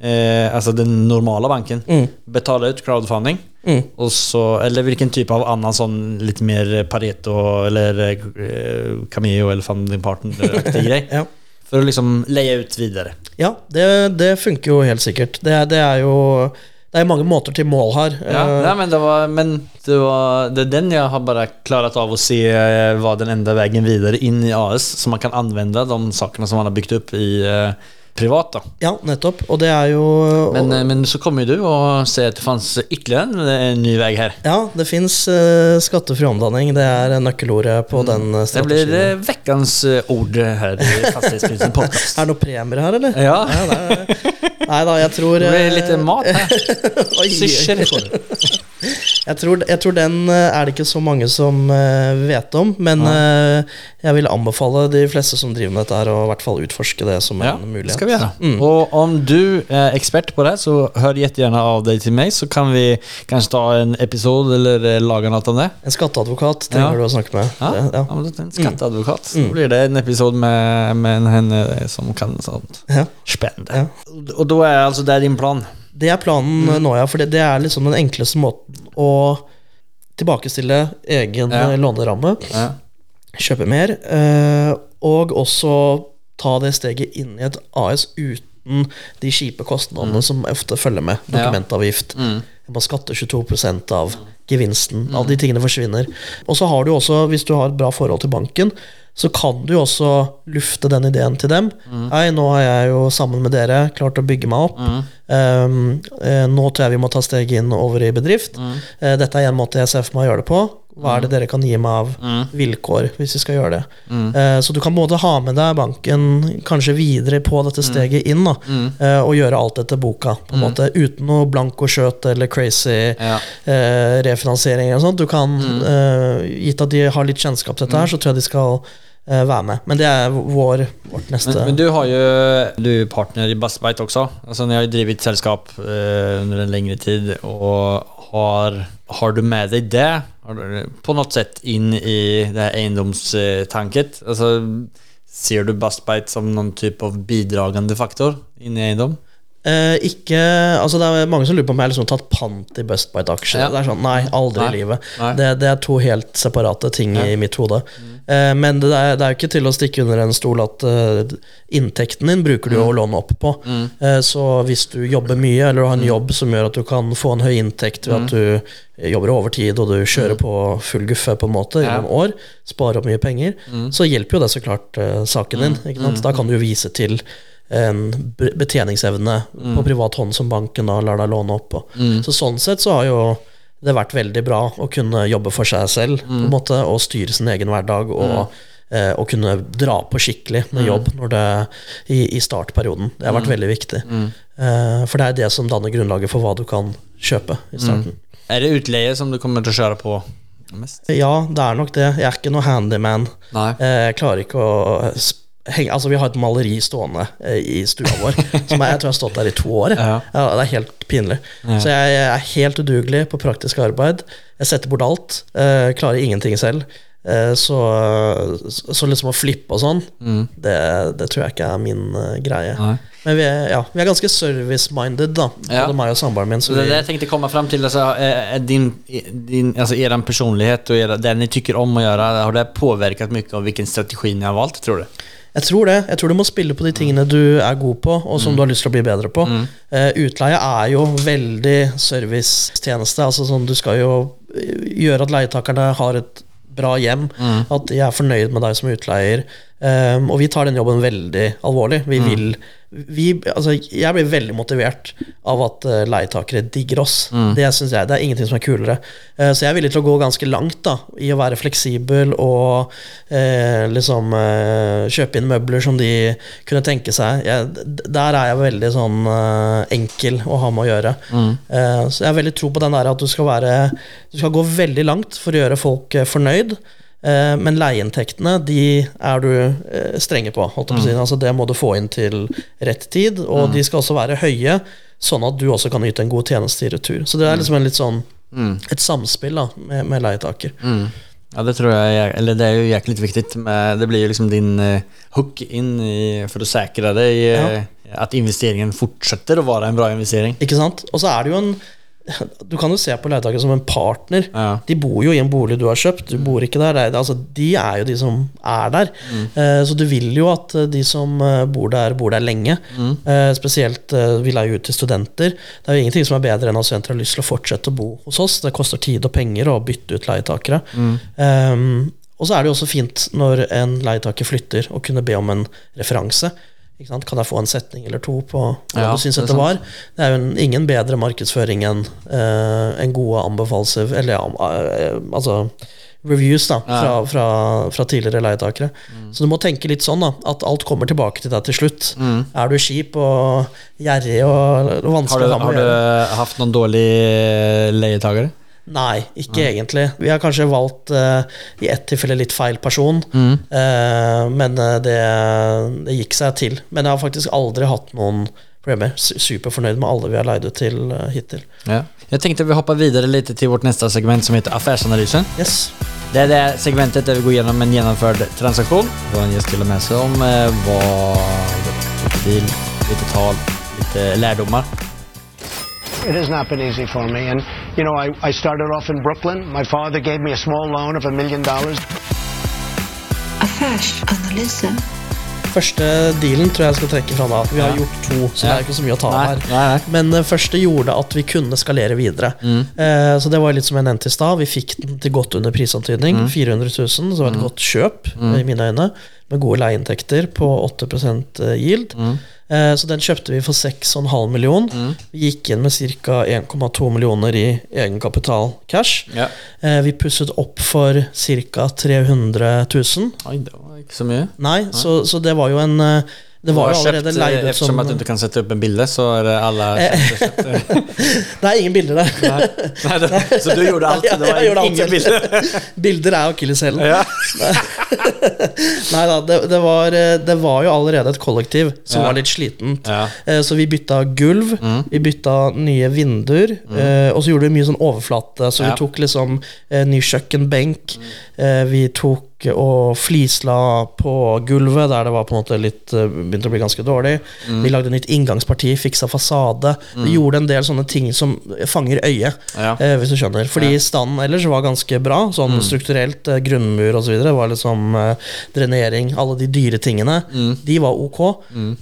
eh, alltså den normala banken, Mm. betala ut crowdfunding. Mm. Och så, eller vilken typ av annan sån lite mer Pareto eller eh, Cameo eller Funding Partner-aktig grej. Ja. For å liksom leie ut videre. Ja, det, det funker jo helt sikkert. Det, det er jo Det er mange måter til mål her. Ja, nei, men det var, men det var det er den jeg har bare klart av å se eh, var den enda veien videre inn i AS så man kan anvende de sakene som man har bygd opp i eh, privat da ja, nettopp. Og det er jo Men, eh, men så kommer jo du og ser at det fanns ytterligere en, en ny vei her. Ja, det fins uh, skattefri omdanning. Det er nøkkelordet på den strategien. Det blir vekkens veckans eh, ord her i. Er det noe premier her, eller? Ja, Nei da, jeg tror det blir litt lite mat her. oi, får du. jeg, tror, jeg tror den eh, er det ikke så mange som eh, vet om, men ja. jeg vil anbefale de fleste som driver med dette, her å i hvert fall utforske det som Ja, en det mulighet. Vi gjøre. Mm. Og om du er ekspert på det så hør gjerne av deg til meg, så kan vi kanskje ta en episode eller lage noe om det. En skatteadvokat trenger Ja. du å snakke med. Ja, Det, ja. en skatteadvokat. Mm. Så blir det en episode med, med henne som kan sånt. Ja. Spennende. Ja. Och då är alltså det din plan? Det er planen Mm. nå, ja. For det, det er liksom den enkleste måten å tilbakestille egen Ja. eh, låneramme. Ja. kjøpe mer, eh, og også ta det steget inn i et AS uten de kjipe kostnadene som ofte følger med. Dokumentavgift. Ja. Mm. Man skatter 22% av gevinsten. Alle de tingene forsvinner. Og så har du også, hvis du har et bra forhold til banken, så kan du jo også lufte den ideen til dem. Mm. Hei, nå har jeg jo sammen med dere klart å bygge meg opp. Mm. Um, eh, nå tror jeg vi må ta steget inn over i bedrift. Mm. Eh, dette er en måte jeg ser for meg å gjøre det på. Hva er det dere kan gi meg av vilkår hvis vi skal gjøre det? Eh, så du kan både ha med deg banken kanskje videre på dette steget inn, da, eh, og gjøre alt etter boka, på en måte, uten noe blankoskjøt eller crazy Ja. eh, refinansiering og sånt. Du kan, eh, gitt at de har litt kjennskap til dette her, så tror jeg de skal være med. Men det er vår, vårt neste Men, men du har jo du er partner i Bassbeit også. Altså, ni har jo drivit sällskap eh, under en lengre tid och har, har du med deg det på noe sett inn i det eiendomstanket? Altså, ser du Bustbite som noen type av bidragende faktor inn i eiendom? Eh, ikke, altså Det er mange som lurer på om jeg har liksom tatt pant i Bestbite-aksjer. Ja. Det er sånn, Nei, aldri Nei. i livet. Det, det er to helt separate ting i mitt hode. Eh, men det er, det er jo ikke til å stikke under en stol at uh, inntekten din bruker du jo å låne opp på. Eh, så hvis du jobber mye, eller du har en jobb som gjør at du kan få en høy inntekt ved at du jobber overtid og du kjører på full guffe på en måte i Ja. noen år, sparer opp mye penger, så hjelper jo det så klart uh, saken din. Da kan du jo vise til en betjeningsevne betjeningsevne på privat hånd som banken da lar deg låne opp på. Så sånn sett så har jo det vært veldig bra å kunne jobbe for seg selv på en måte, og styre sin egen hverdag og, eh, og kunne dra på skikkelig med jobb når det, i, i startperioden. Det har vært veldig viktig. Eh, for det er det som danner grunnlaget for hva du kan kjøpe i starten. Er det utleie som du kommer til å kjøre på mest? Ja, det er nok det. Jeg er ikke noe handyman. Nej. Eh, Jeg klarer ikke å henge Altså, vi har et maleri stående eh, i stua vår som jeg, jeg tror har stått der i to år. Ja. Ja, det er helt pinlig. Så jeg, jeg er helt udugelig på praktisk arbeid. Jeg setter bort alt. Eh, klarer ingenting selv. Eh, så, så, liksom å flippe og sånn, det, det tror jeg ikke er min uh, greie. Nei. Men vi er, ja, vi er ganske service-minded, da. Ja. Både meg og samboeren min. Så Så det vi, tenkte komma fram till, alltså, är är din, din, alltså eran personlighet og er det ni syns om å gjøre, har det påvirket mye av hvilken strategi dere har valgt, tror du? Jeg tror det. Jeg tror du må spille på de tingene du er god på, og som du har lyst til å bli bedre på. Eh, utleie er jo veldig servicetjeneste. Altså sånn, du skal jo eh, gjøre at leietakerne har et bra hjem, at de er fornøyd med deg som utleier. Um, og vi tar den jobben veldig alvorlig. Vi vil vi, altså, Jeg blir veldig motivert av at uh, leietakere digger oss. Det synes jeg, det er ingenting som er kulere. Uh, så jeg er villig til å gå ganske langt da i å være fleksibel og uh, liksom kjøpe inn møbler som de kunne tenke seg. Jeg, der er jeg veldig sånn enkel å ha med å gjøre. Eh, så jeg har veldig tro på den der at du skal være Du skal gå veldig langt for å gjøre folk fornøyd. Eh, Men leieinntektene de er du eh, strenge på. På mm. Altså, det må du få inn til rett tid, og de skal også være høye, sånn at du også kan yte en god tjeneste i retur. Så det er liksom en litt sånn et samspill da, med, med leietaker. Ja, det tror jeg eller det er jo jæklig viktig. Med, det blir jo liksom din uh, hook inn i, for å sikre deg uh, ja. at investeringen fortsetter å være en bra investering. Ikke sant? Og så er det jo en Du kan jo se på leietakere som en partner. Ja. De bor jo i en bolig du har kjøpt, du bor ikke der. Er, altså, de er jo de som er der. Eh, så du vil jo at eh, de som eh, bor der, bor der lenge. Eh, spesielt vi leier ut til studenter. Det er jo ingenting som er bedre enn at studenter har lyst til å fortsette å bo hos oss. Det koster tid og penger å bytte ut leietakere. Um, og så er det jo også fint når en leietaker flytter, å kunne be om en referanse. Kan jeg få en setning eller to på hva Ja, du syns det dette var? Det er jo en, ingen bedre markedsføring enn uh, en gode anbefalelser Eller ja, uh, altså reviews da, fra, fra, fra tidligere leietakere. Så du må tenke litt sånn da, at alt kommer tilbake til deg til slutt. Er du kjip og gjerrig og, og Har vanskelig du, har du hatt noen dårlige dålig eh, ikke Nei, egentlig. Vi har kanskje valgt uh, i ett tilfelle litt feil person, eh, men eh, det, det gikk seg til. Men jeg har faktisk aldri hatt noen problemer. Su- Superfornøyd med alle vi har leid ut til uh, hittil. Ja. Jeg tenkte vi hopper videre litt til vårt neste segment som heter Affærsanalysen. Yes. Det er det segmentet der vi går gjennom en genomförd transaktion. har en gjest til og med seg om, litt vad litt deal, It has not been easy for me. And, you know, I, I started off in Brooklyn. My father gave me a small loan of a million dollars. Affärsanalysen. Første dealen tror jeg jeg skal trekke fra da. Vi har gjort to, så det er ikke så mye å ta av her. Men den første gjorde at vi kunne skalere videre. Mm. Eh, så det var litt som jeg nevnte i stad. Vi fikk den til godt under prisantydning. Mm. 400 000, så det var et godt kjøp i mine øyne. Med gode leieinntekter på 8 yield. Mm. Eh, så den kjøpte vi for 6,5 million. Vi gikk inn med ca. 1,2 millioner i egenkapital cash. Ja. Eh, vi pusset opp for ca. 300 000. Oi, det var ikke så mye. Nei, så, så det var jo en eh, Det var har jo allerede leid ut Eftersom som at du ikke kan sette opp en bilde, så er det alle Det er ingen bilder der. Nei, det, Så du gjorde alt? Det var ingen, ingen bilder? Bilder er akilleshælen. Ja. Nei da, det, det, var, eh, det var jo allerede et kollektiv som Ja. var litt slitent. Ja. Eh, Så vi bytta gulv, vi bytta nye vinduer, mm. og så gjorde vi mye sånn overflate. Så vi tok liksom eh, ny kjøkkenbenk, mm. vi tok og flisla på gulvet der det var på en måte litt eh, begynte å bli ganske dårlig. Vi lagde nytt inngangsparti, fiksa fasade. Vi gjorde en del sånne ting som fanger øyet, Ja. eh, hvis du skjønner. Fordi Ja. standen ellers var ganske bra, sånn strukturelt, eh, grunnmur osv. var liksom eh, drenering, alle de dyre tingene. De var ok.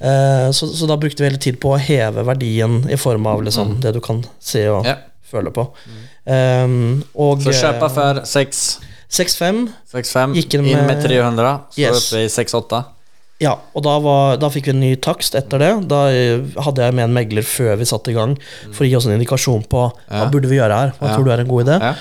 Eh, så, så da brukte vi hele tid på å heve verdien i form av liksom, det du kan se og Ja. føle på. Um, og Så kjøpa eh, for 6 6-5. 6-5, Gikk inn inn med med- 300, så Yes. oppe i 6-8. Ja, og da, var, da fikk vi en ny takst etter det. Da eh, hadde jeg med en megler før vi satte i gang, for å gi oss en indikasjon på hva Ja. burde vi gjøre her. Hva Ja. tror du er en god idé? Ja.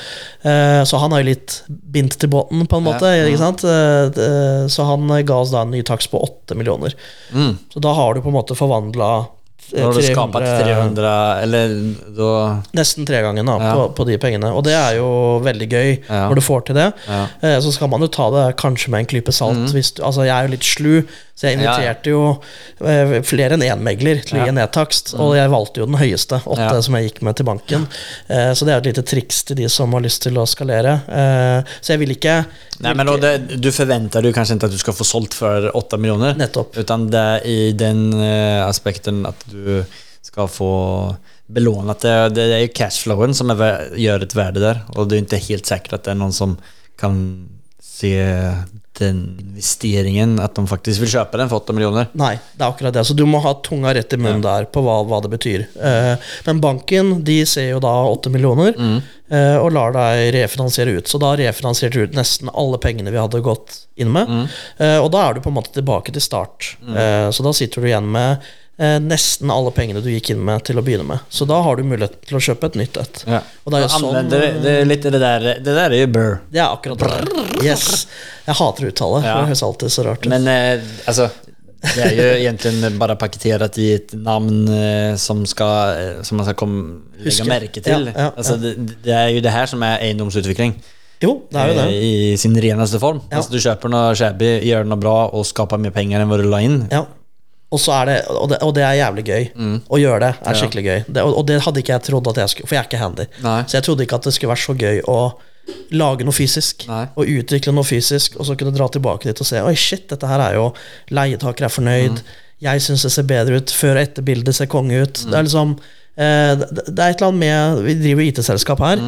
Eh, Så han har jo litt bindt til båten, på en måte. Ikke sant? Eh, Så han eh, ga oss da en ny takst på 8 millioner. Mm. Så da har du på en måte forvandla Da har du skapat 300, eller da Nesten tregangen Ja. på, på de pengene. Og det er jo veldig gøy Ja. når du får til det. Ja. Eh, Så skal man jo ta det kanskje med en klype salt. Hvis du, altså jeg er jo litt slu, så jeg Mm. Inviterte jo eh, flere enn én megler til å gi. Mm. nedtakst. Og jeg valgte jo den høyeste, åtte, som jeg gikk med til banken. Eh, Så det er et lite triks til de som har lyst til å skalere. Eh, Så jeg vil ikke Nei, men det, du forventer du kanskje ikke at du skal få solgt for åtte millioner, Nettopp. Utan det er i den aspekten at du skal få belånet det. Det er jo cashflowen som gjør et värde där. Och det er ikke helt sikkert at det er noen som kan se den investeringen, at de faktisk vil kjøpe den for 8 millioner. Nei, det er akkurat det. Så du må ha tunga rett i munnen der på hva, hva det betyr. Eh, men banken de ser jo da 8 millioner Mm. eh, og lar deg refinansiere ut. Så da refinansierte du ut nesten alle pengene vi hadde gått inn med. Mm. Eh, og da er du på en måte tilbake til start. Eh, så da sitter du igjen med eh, nesten alle pengene du gikk inn med til å begynne med. Så da har du mulighet til å kjøpe et nytt et. Ja. Og det er jo sånn det, det är det der, det der er jo burr. Det er akkurat det. Yes. Jeg hater uttale. for Det høres alltid så rart ut. Men eh, altså det er jo egentlig bare pakketert i et navn eh, som, skal, eh, som man skal komme, legge Huske. märke till. Ja, ja, alltså, ja. Det, det er jo det her som er eiendomsutvikling. jo, det er jo eh, det. I sin reneste form. Ja. Altså, du kjøper noe shabby, gjør noe bra og skaper mer penger enn hva du la inn. Ja. Og, så det, og, det, og det er jævlig gøy. Å gjøre det er skikkelig gøy. Det, og, og det hadde ikke jeg trodd at jeg skulle For jeg er ikke handy. Nei. Så jeg trodde ikke at det skulle være så gøy å lage noe fysisk. Nei. Og utvikle noe fysisk, og så kunne dra tilbake dit og se Oi, shit, dette her er jo Leietaker er fornøyd. Jeg syns det ser bedre ut. Før og etter bildet ser konge ut. Det er liksom eh, det, det er et eller annet med Vi driver IT-selskap her.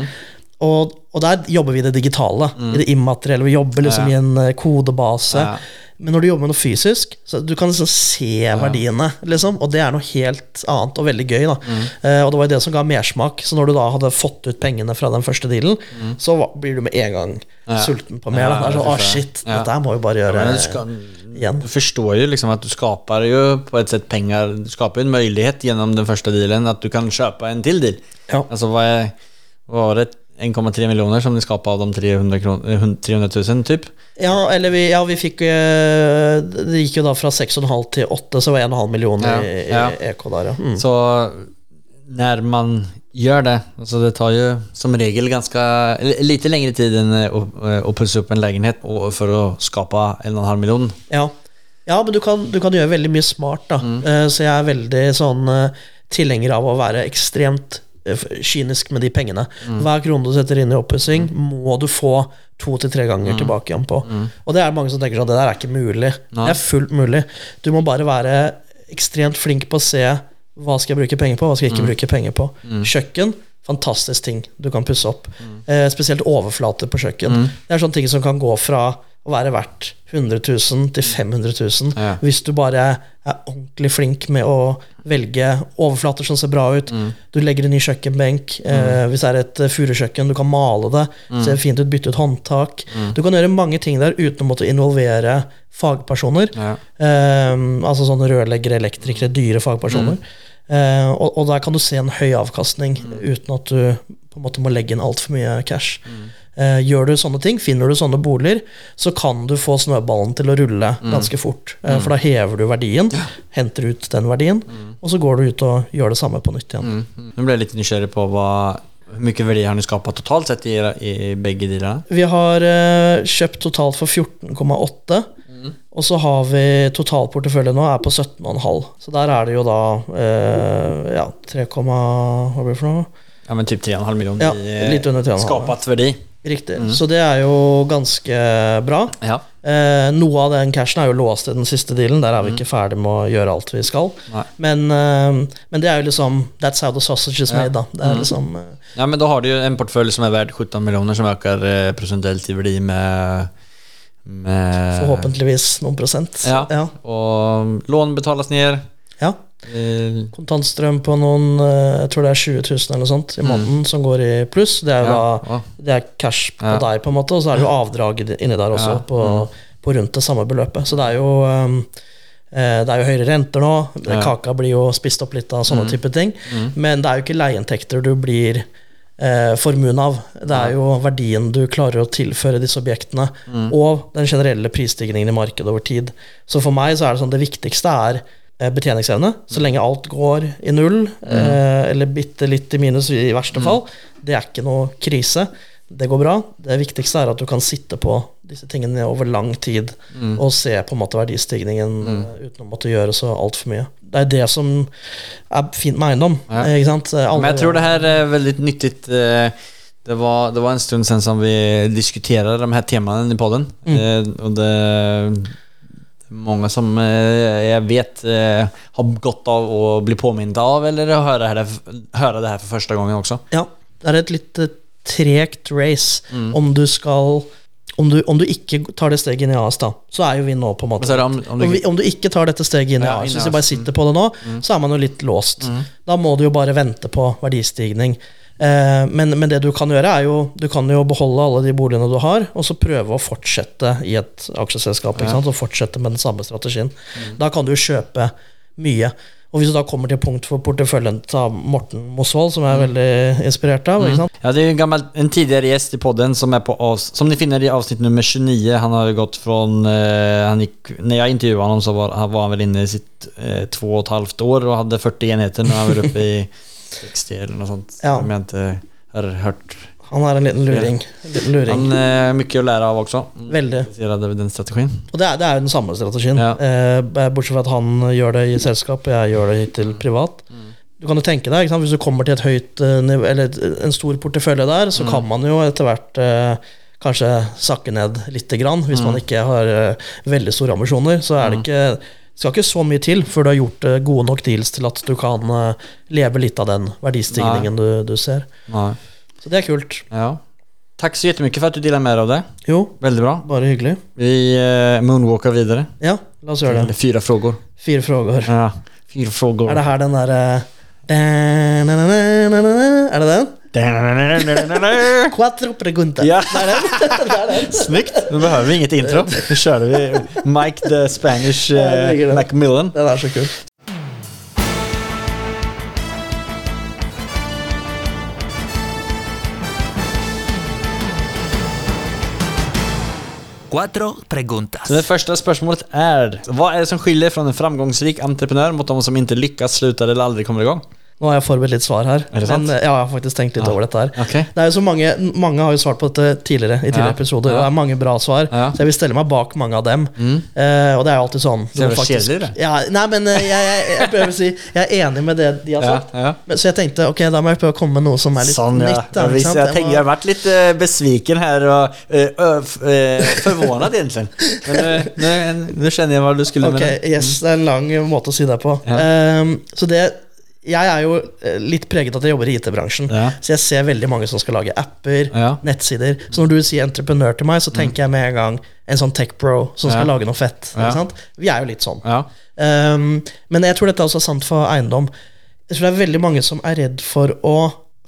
Og, og der jobber vi i det digitale, i det immaterielle. Vi jobber liksom Ja. i en eh, kodebase. Ja. Men når du jobber med noe fysisk, så du kan liksom se verdiene, liksom, og det er noe helt annet og veldig gøy. da Eh, Og det var jo det som ga mersmak. Så når du da hadde fått ut pengene fra den første dealen, så blir du med en gang Ja. sulten på mer. Ja, da. Det er sånn, å shit, Ja. dette må vi bare gjøre du, skal, igjen. du forstår jo liksom at du skaper jo på et sett penger. Du skaper en mulighet gjennom den første dealen at du kan kjøpe en til deal. Ja. hva är, vad var det? 1,3 millioner som de skapade av de 300, kron, eh, 300 000 typ? Ja, eller vi, ja, vi fikk eh, Det gikk jo da fra 6,5 til 8, så var det 1,5 millioner Ja, i, ja. EK der, ja. Mm. Så når man gjør det, altså det tar jo som regel ganske lite lengre tid enn å, å pusse opp en lägenhet och för att skapa en och en halv miljon. Ja, ja men du kan, du kan gjøre veldig mye smart, da. Mm. Så jeg er veldig sånn eh, tilhenger av å være ekstremt eh, kynisk med de pengene. Hver krone du setter inn i oppussing, må du få to til tre ganger tilbake igjen på. Og det er mange som tenker sånn det der er ikke mulig. Nei. Det er fullt mulig. Du må bare være ekstremt flink på å se hva skal jeg bruke penger på, hva skal jeg ikke bruke penger på. Kjøkken, fantastisk ting du kan pusse opp. Eh, spesielt overflater på kjøkken. Det er sånne ting som kan gå fra å være verdt 100 000 til 500 000 Ja. hvis du bare er ordentlig flink med å velge overflater som ser bra ut. Du legger en ny kjøkkenbenk. Eh, hvis det er et eh, furukjøkken, du kan male det. Ser fint ut, bytte ut håndtak. Du kan gjøre mange ting der uten å måtte involvere fagpersoner. Ja. Eh, altså sånne rørleggere, elektrikere, dyre fagpersoner. Eh, og, og der kan du se en høy avkastning uten at du på en måte må legge inn altfor mye cash. Eh, gjør du sånne ting, finner du sånne boliger, så kan du få snøballen til å rulle ganske fort. Eh, for da hever du verdien, henter ut den verdien, og så går du ut og gjør det samme på nytt igjen. Nå ble jeg litt nysgjerrig på hva hvor mye verdi har ni skapat totalt sett i, i begge delarna? Vi har eh, kjøpt totalt for 14,8. Og så har vi totalportefølje nå er på 17,5. Så der er det jo da eh, ja, 3, hva blir det for noe? Ja men typ 3,5 millioner Ja, i litt under 3,5. skapat verdi. Riktig. Så det er jo ganske bra. Ja. Eh, noe av den cashen er jo låst i den siste dealen. Der er vi ikke ferdig med å gjøre alt vi skal. Men, eh, men det er jo liksom That's how the sausage is made, da. Det er liksom eh, Ja men da har du jo en portfølje som er verdt 17 millioner, som øker eh, i verdi med, med forhåpentligvis noen prosent. Ja. ja. Og lån betales ned. ja. Eh, Kontantstrøm på noen eh, Jeg tror det er 20 000 eller noe sånt i måneden som går i pluss. Det er Mm. ja. da ja. Det er cash på Ja. deg, på en måte, og så er det jo avdrag inni der også, på, på rundt det samme beløpet. Så det er jo um, det er jo høyere renter nå. Kaka blir jo spist opp litt av sånne Mm. type ting. Mm. Men det er jo ikke leieinntekter du blir eh, formuen av. Det er jo verdien du klarer å tilføre disse objektene, Mm. og den generelle prisstigningen i markedet over tid. Så for meg så er det sånn det viktigste er betjeningsevne. Så lenge alt går i null, eh, eller bitte litt i minus i verste fall, det er ikke noe krise. Det går bra. Det viktigste er at du kan sitte på disse tingene over lang tid Mm. og se på en måte verdistigningen eh, uten å måtte gjøre så altfor mye. Det er det som er fint med eiendom. Ja. eh, Men jeg tror det her er veldig nyttigt. eh, Det var, det var en stund siden som vi diskuterte de her temaene i podden. Mm. Eh, Och det, många som eh, jag vet eh, har gått av å bli påminnet av eller höra det, her, høre det her for første gangen også. Ja, det er et litt tregt race Mm. om du skal om du, om du ikke tar det steget inn i AS, da, så er jo vi nå på en måte om, om du, vi, om du ikke tar dette steget inn i Ja, AS, hvis vi bare sitter på det nå, så er man jo litt låst. Da må du jo bare vente på verdistigning. Eh, men, men det du kan gjøre, er jo Du kan jo beholde alle de boligene du har, og så prøve å fortsette i et aksjeselskap. Ikke Ja. sant? Og fortsette med den samme strategien. Da kan du kjøpe mye. Og hvis du da kommer til punkt for porteføljen til Morten Mosvold, som jeg er veldig inspirert av ikke sant? Ja, det er en, gammel, en tidligere gjest i podden som avs, som ni finner i avsnitt nummer 29. Han har gått fra eh, Når jeg intervjuet ham, så var, han var han vel inne i sitt eh, två och ett halvt år og hadde 40 enheter. Nå er han vel oppe i 60 eller noe sånt. Ja. Jeg mente har hørt. Han er en liten luring. En liten luring. Han er mye å lære av også. Veldig. Intresserad av den strategien. Og det er, det er jo den samme strategien. Ja. Eh, bortsett fra at han gjør det i selskap, og jeg gjør det hittil privat. Du kan jo tenke deg, ikke? Hvis du kommer til et høyt eh, nivå, eller en stor portefølje der, så kan man jo etter hvert eh, kanskje sakke ned lite grann. Hvis man ikke har eh, veldig store ambisjoner, så er det ikke det skal ikke så mye til før du har gjort eh, gode nok deals til at du kan eh, leve litt av den verdistigningen du, du ser. Nei. Så det er kult. ja. Takk så jättemycket for at du delar mer av det. Jo, Veldig bra. bare hyggelig. Vi moonwalker videre. Ja, la oss gjøre det. Fire frågor. Fire frågor. Ja, fyra frågor. Er det her den derre Er det den? Quattro preguntas. Ja. Snyggt! Nå behøver vi inget intro. Nå kjører vi Mike the Spanish uh. Macmillan. Den er så kul. Så det første spørsmålet er vad er det som skiljer fra en framgangsrik entreprenør mot de som ikke lykkes, slutter eller aldri kommer igång? Nå har jeg forberedt litt svar her. Er det sant? Men, ja, jeg har faktisk tenkt litt Ja. over dette her. Okay. Det er jo så mange, mange har jo svart på dette tidligere i tidligere Ja. episoder, og det er mange bra svar. Så jeg vil stelle meg bak mange av dem. Eh, og det er jo alltid sånn Så det faktisk- kjedelig, det. Ja, nei, men eh, jeg, jeg, jeg prøver å si Jeg er enig med det de har sagt. ja. Men, så jeg tenkte ok, da må jeg prøve å komme med noe som er litt Sånn, nytt. da, visst, sant? jag, Jeg har vært litt lite besviken her og uh, ö, f- eh, förvånad egentligen. Men nå skjønner jeg hva du skulle Ok, mena. yes, det er en lang måte å si det på. Ehm, så det jeg er jo eh, litt preget av at jeg jobber i IT-bransjen. Ja. Så jeg ser veldig mange som skal lage apper, Ja. nettsider. Så når du sier entreprenør til meg, så tenker jeg med en gang en sånn tech-bro som skal lage noe fett. Ja. Vi er jo litt sånn. Ja. Um, men jeg tror dette også er sant for eiendom. Jeg tror det er veldig mange som er redd for å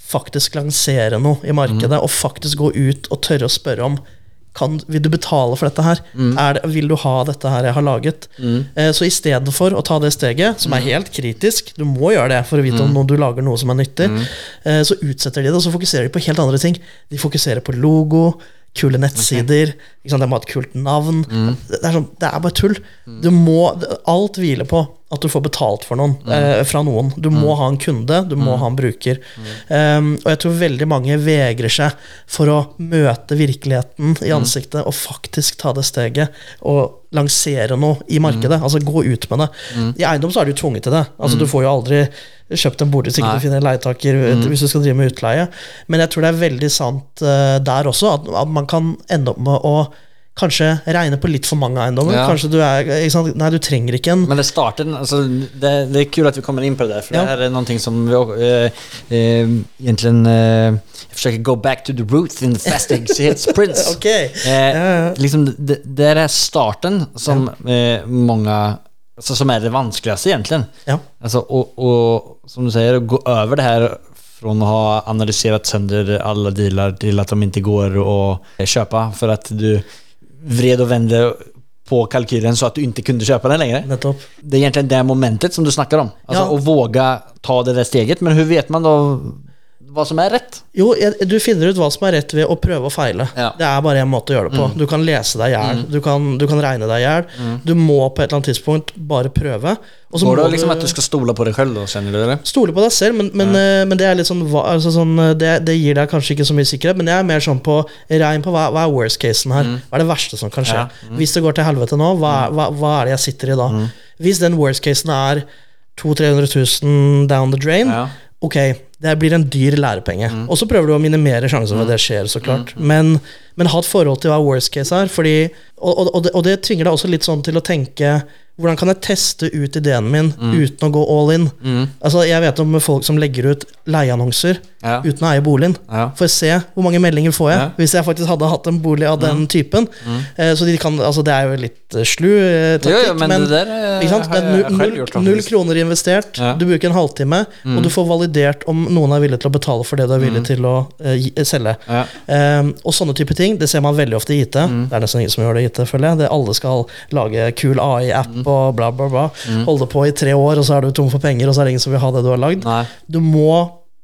faktisk lansere noe i markedet, og faktisk gå ut og tørre å spørre om kan, vil du betale for dette her? Er det, vil du ha dette her jeg har laget? Eh, så istedenfor å ta det steget, som er helt kritisk, du må gjøre det for å vite om noe, du lager noe som er nyttig, eh, så utsetter de det, og så fokuserer de på helt andre ting. De fokuserer på logo, kule nettsider, sant? de må ha et kult navn. Det, er sånn, det er bare tull. Du må, alt hviler på at du får betalt for noen, eh, fra noen. Du må ha en kunde, du må ha en bruker. Um, og jeg tror veldig mange vegrer seg for å møte virkeligheten i ansiktet og faktisk ta det steget og lansere noe i markedet. Altså gå ut med det. I eiendom så er du tvunget til det. Altså Du får jo aldri kjøpt en bolig hvis ikke du finner en leietaker hvis du skal drive med utleie. Men jeg tror det er veldig sant uh, der også, at, at man kan ende opp med å kanskje regner på litt for mange eiendommer. Ja. Kanskje du er? Nei, du trenger ikke en Men det starten, altså, det, det er kult at vi kommer inn på det for för Ja. det er noen ting som vi uh, uh, egentlig uh, forsøker go back to the roots in the fastighetsprints. Prince. okay. uh, ja. liksom, det, det er starten som eh, mange altså, som er det vanskeligste, egentlig. Ja. Alltså, og, och som du sier, å gå over det her från å ha analysert sønder alle dealer til at de ikke går å kjøpe, for at du vred och vände på kalkylen så att du inte kunde köpa den längre. Nettopp. Det är egentligen det momentet som du snackar om. Alltså Ja. att våga ta det där steget. Men hur vet man då vad som er rett? Jo, du finner ut hva som er rett ved å prøve og feile. Ja. Det er bare én måte å gjøre det på. Du kan lese deg i hjel, du, kan- du kan regne deg i hjel. Du må på et eller annet tidspunkt bare prøve. Og så Går det liksom at du skal stole på deg sjøl, då, känner du det? stole på deg selv, men, men, eh, men det er litt sånn, hva- altså sånn eh, det, det gir deg kanskje ikke så mye sikkerhet, men jeg er mer sånn på regn på hva, hva er worst casen her? Hva er det verste som kan skje? Ja. Hvis det går til helvete nå, hva, er- hva, hva er det jeg sitter i da? Hvis den worst casen er 200 000-300 000 down the drain, Ja. ok, det blir en dyr lærepenge. Og så prøver du å minimere sjansen for at det skjer, så klart. Men, men ha et forhold til hva worst case er, fordi, og, og, og, det, og det tvinger deg også litt sånn til å tenke hvordan kan jeg teste ut ideen min uten å gå all in? Altså, Jeg vet om folk som legger ut leieannonser Ja. uten å eie boligen. Ja. For å se hvor mange meldinger får jeg Ja. hvis jeg faktisk hadde hatt en bolig av den typen. Eh, så de kan, altså Det er jo litt eh, slu eh, taktikk, Jo, jo, men det der, eh, jeg- null, null, gjort, null kroner investert, du bruker en halvtime, og du får validert om noen er villig til å betale for det du er villig til å uh, selge. Ja. Um, og sånne type ting, det ser man veldig ofte i IT. Det er nesten ingen som gjør det i IT, føler jeg. Det, alle skal lage kul AI-app og bla, bla, bla. Holde på i tre år, og så er du tom for penger, og så er det ingen som vil ha det du har lagd. Nei. Du må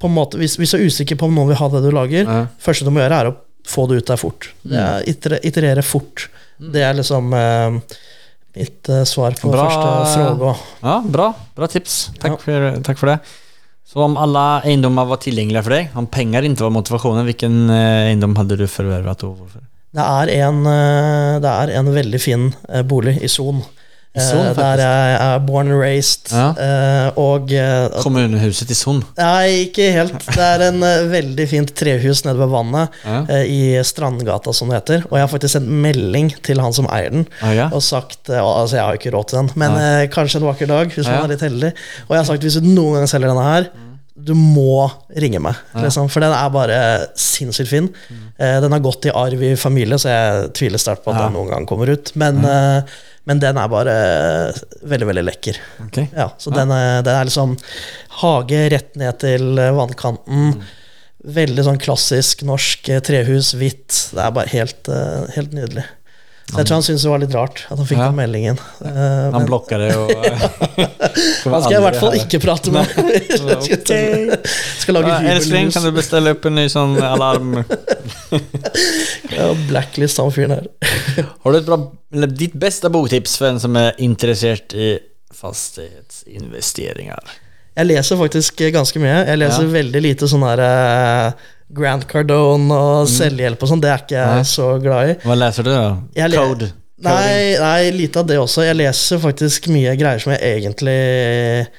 på en måte, hvis, hvis du er usikker på om noen vil ha det du lager, Ja. første du må gjøre, er å få det ut der fort. Er iter, iterere fort. Det er liksom uh, mitt uh, svar på Bra. første spørsmål. Ja, bra. Bra tips. Takk, Ja. for, takk for det. Så om alle eiendommer var tilgjengelige for deg, om penger ikke var motivasjonen, hvilken eiendom hadde du forvervet? Det er en, eh, det er en veldig fin eh, bolig i Son. Eh. Der jeg er born and raised. Ja. eh, Og eh, Kommunhuset i Son. Nei, ikke helt. Det er en veldig fint trehus nede ved vannet Ja. i Strandgata, som det heter. Og jeg har faktisk sendt melding til han som eier den, Ah, ja. og sagt Altså, jeg har jo ikke råd til den, men kanskje en vakker dag, hvis man er litt heldig. Og jeg har sagt hvis du noen gang selger denne her, du må ringe meg, liksom, for den er bare sinnssykt fin. Eh, den har gått i arv i familie, så jeg tviler sterkt på at Ja. den noen gang kommer ut. Men, eh, men den er bare veldig, veldig lekker. Okay. Ja, så Den, er, den er liksom hage rett ned til vannkanten. vannkanten. Veldig sånn klassisk norsk eh, trehus, hvitt. Det er bare helt, eh, helt nydelig. Så jeg tror han syntes det var litt rart at han fikk Ja. den meldingen. Uh, Han men det jo. han skal jeg i hvert fall ikke prate med. skal, skal lage Ja, Älskling, kan du bestille opp en ny sånn alarm? Ja, blacklist han fyren her. Har du et bra, eller ditt beste boktips for en som er interessert i fastighetsinvesteringer? Jeg leser faktisk ganske mye. Jeg leser Ja. veldig lite sånn her eh, Grant Cardone og selvhjelp og sånn. Det er ikke jeg Mm. Nei. så glad i. Hva leser du da? Code? Nei, nei, lite av det også. Jeg leser faktisk mye greier som jeg egentlig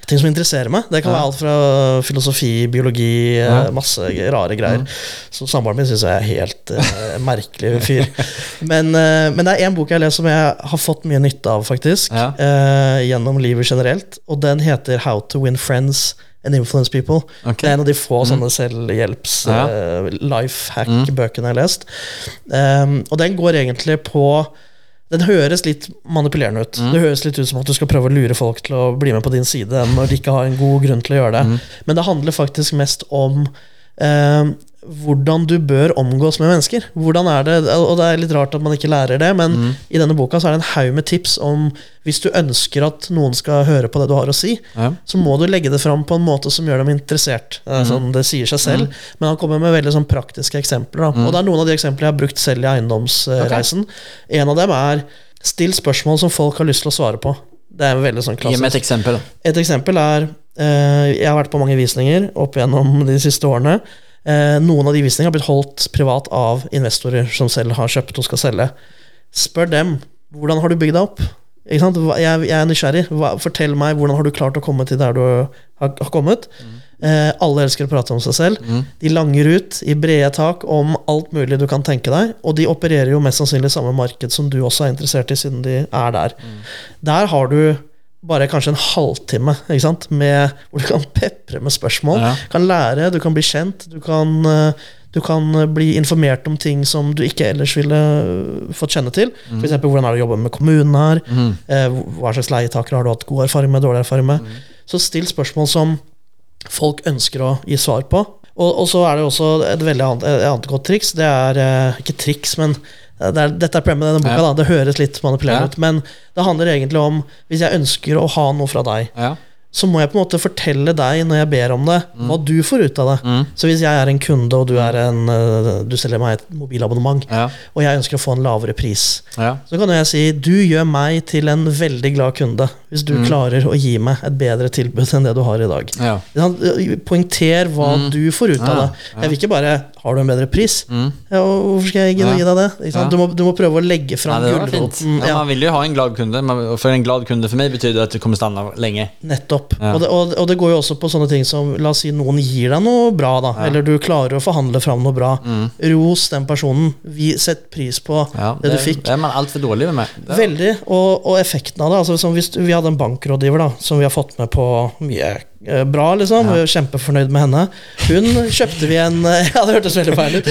Ting som interesserer meg. Det kan Ja. være alt fra filosofi, biologi, eh, Ja. masse rare greier. Så samboeren min syns jeg er helt uh, merkelig fyr. Men, uh, men det er én bok jeg leser som jeg har fått mye nytte av, faktisk. Eh, gjennom livet generelt. Og den heter How to Win Friends and Influence People. Okay. Det er en av de få sånne selvhjelps Ja. uh, life hack-bøkene jeg har lest. Um, og den går egentlig på Den høres litt manipulerende ut. Det høres litt ut som at du skal prøve å lure folk til å bli med på din side når de ikke har en god grunn til å gjøre det. Men det handler faktisk mest om eh, hvordan du bør omgås med mennesker. Hvordan er det, Og det er litt rart at man ikke lærer det, men i denne boka så er det en haug med tips om hvis du ønsker at noen skal høre på det du har å si, Ja. så må du legge det fram på en måte som gjør dem interessert. Det, er sånn, det sier seg selv, men han kommer med veldig sånn praktiske eksempler. Da. Og det er noen av de eksemplene jeg har brukt selv i eiendomsreisen. En av dem er still spørsmål som folk har lyst til å svare på. Det er veldig sånn Gi meg et eksempel. Et eksempel er eh, Jeg har vært på mange visninger opp gjennom de siste årene. Eh, noen av de visningene har blitt holdt privat av investorer som selv har kjøpt og skal selge. Spør dem hvordan har du bygd deg opp. Jeg, jeg er nysgjerrig. Fortell meg hvordan har du klart å komme til der du har, kommet. Eh, alle elsker å prate om seg selv. De langer ut i brede tak om alt mulig du kan tenke deg, og de opererer jo mest sannsynlig i samme marked som du også er interessert i, siden de er der. Der har du bare kanskje en halvtime ikke sant? Med, hvor du kan pepre med spørsmål. Ja. Du kan lære, du kan bli kjent, du kan, eh, du kan bli informert om ting som du ikke ellers ville eh, fått kjenne til. Mm. F.eks. hvordan er det å jobbe med kommunen her? Eh, Hva slags leietakere har du hatt god erfaring med, dårlig erfaring med? Mm. Så still spørsmål som folk ønsker å gi svar på. Og, og så er det også et veldig annet, et annet godt triks. Det er eh, ikke triks, men eh, det er, dette er problemet med denne boka. Ja. Da. Det høres litt manipulerende ut, men det handler egentlig om hvis jeg ønsker å ha noe fra deg, Ja. Så må jeg på en måte fortelle deg når jeg ber om det, Mm. hva du får ut av det. Så hvis jeg er en kunde, og du, er en, eh, du selger meg et mobilabonnement, Ja. og jeg ønsker å få en lavere pris, Ja. så kan jeg si du gjør meg til en veldig glad kunde hvis du klarer å gi meg et bedre tilbud enn det du har i dag. Mm. Ja. Poengter hva du får ut av det. Jeg vil ikke bare 'har du en bedre pris'? Mm. Ja, hvorfor skal jeg gidde å gi deg det? Du, må, du må prøve å legge fram det gulroten. Ja, Ja, man vil jo ha en glad kunde, for en glad kunde for meg betyr det at du kommer stanna lenge. nettopp. Og, det, og, og det går jo også på sånne ting som La oss si noen gir deg noe bra, da. Eller du klarer å forhandle fram noe bra. Ros den personen. Vi, setter pris på Mm. Ja, det, du fikk. Det er man altfor dårlig med. Det- Veldig. Og, og effekten av det. Altså, hvis vi hadde en bankrådgiver da, som vi har fått med på mye bra, liksom. Er kjempefornøyd med henne. Hun kjøpte vi en Ja, det hørtes veldig feil ut.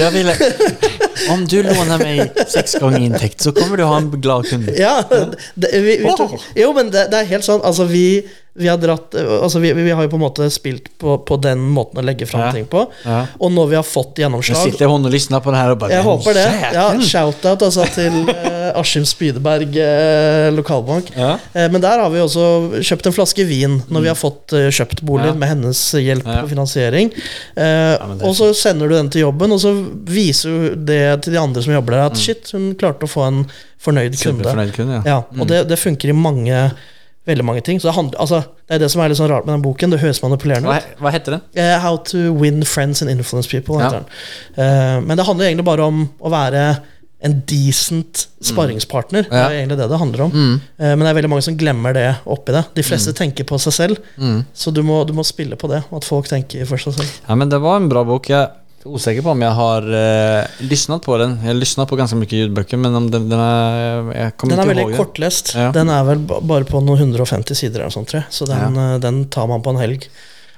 Om du låner meg seks ganger inntekt, så kommer du ha en glad kunde. Ja, det, vi, vi tok, jo, men det, det er helt sånn. Altså, vi, vi har dratt Altså, vi, vi har jo på en måte spilt på, på den måten å legge fram Ja. ting på. Ja. Og når vi har fått gjennomslag Jeg sitter og lysner på det her og bare Jeg håper det. Ja. Shout-out altså, til eh, Askim Spydeberg eh, lokalbank. Eh, men der har vi også kjøpt en flaske vin når vi har fått eh, kjøpt bolig Ja. med hennes hjelp på finansiering. Eh, og så sender du den til jobben, og så viser du det til de andre som jobber der, at shit, hun klarte å få en fornøyd kunde. Kunde, ja. Ja, og det, det funker i mange Veldig mange ting. Så det, handler, altså, det er det som er litt sånn rart med den boken. Det høres manipulerende ut. Hva, hva, heter den? Uh, How to win friends and influence people. Ja. Eh, men det handler egentlig bare om å være en decent sparringspartner. Det Mm. Ja. er egentlig det det handler om. Eh, men det er veldig mange som glemmer det oppi det. De fleste Mm. tenker på seg selv, så du må, du må spille på det. At folk tenker for seg selv. Ja men det var en bra bok. Jag är osäker på om jag har eh, lyssnat på den. Jag har lyssnat på ganska mycket ljudböcker men om den, den är, jag kommer Den ihåg den. kortlest. Ja. Den er vel ba- bare på noen 150 sider, eller sånt, tror jeg. så den, ja. den tar man på en helg.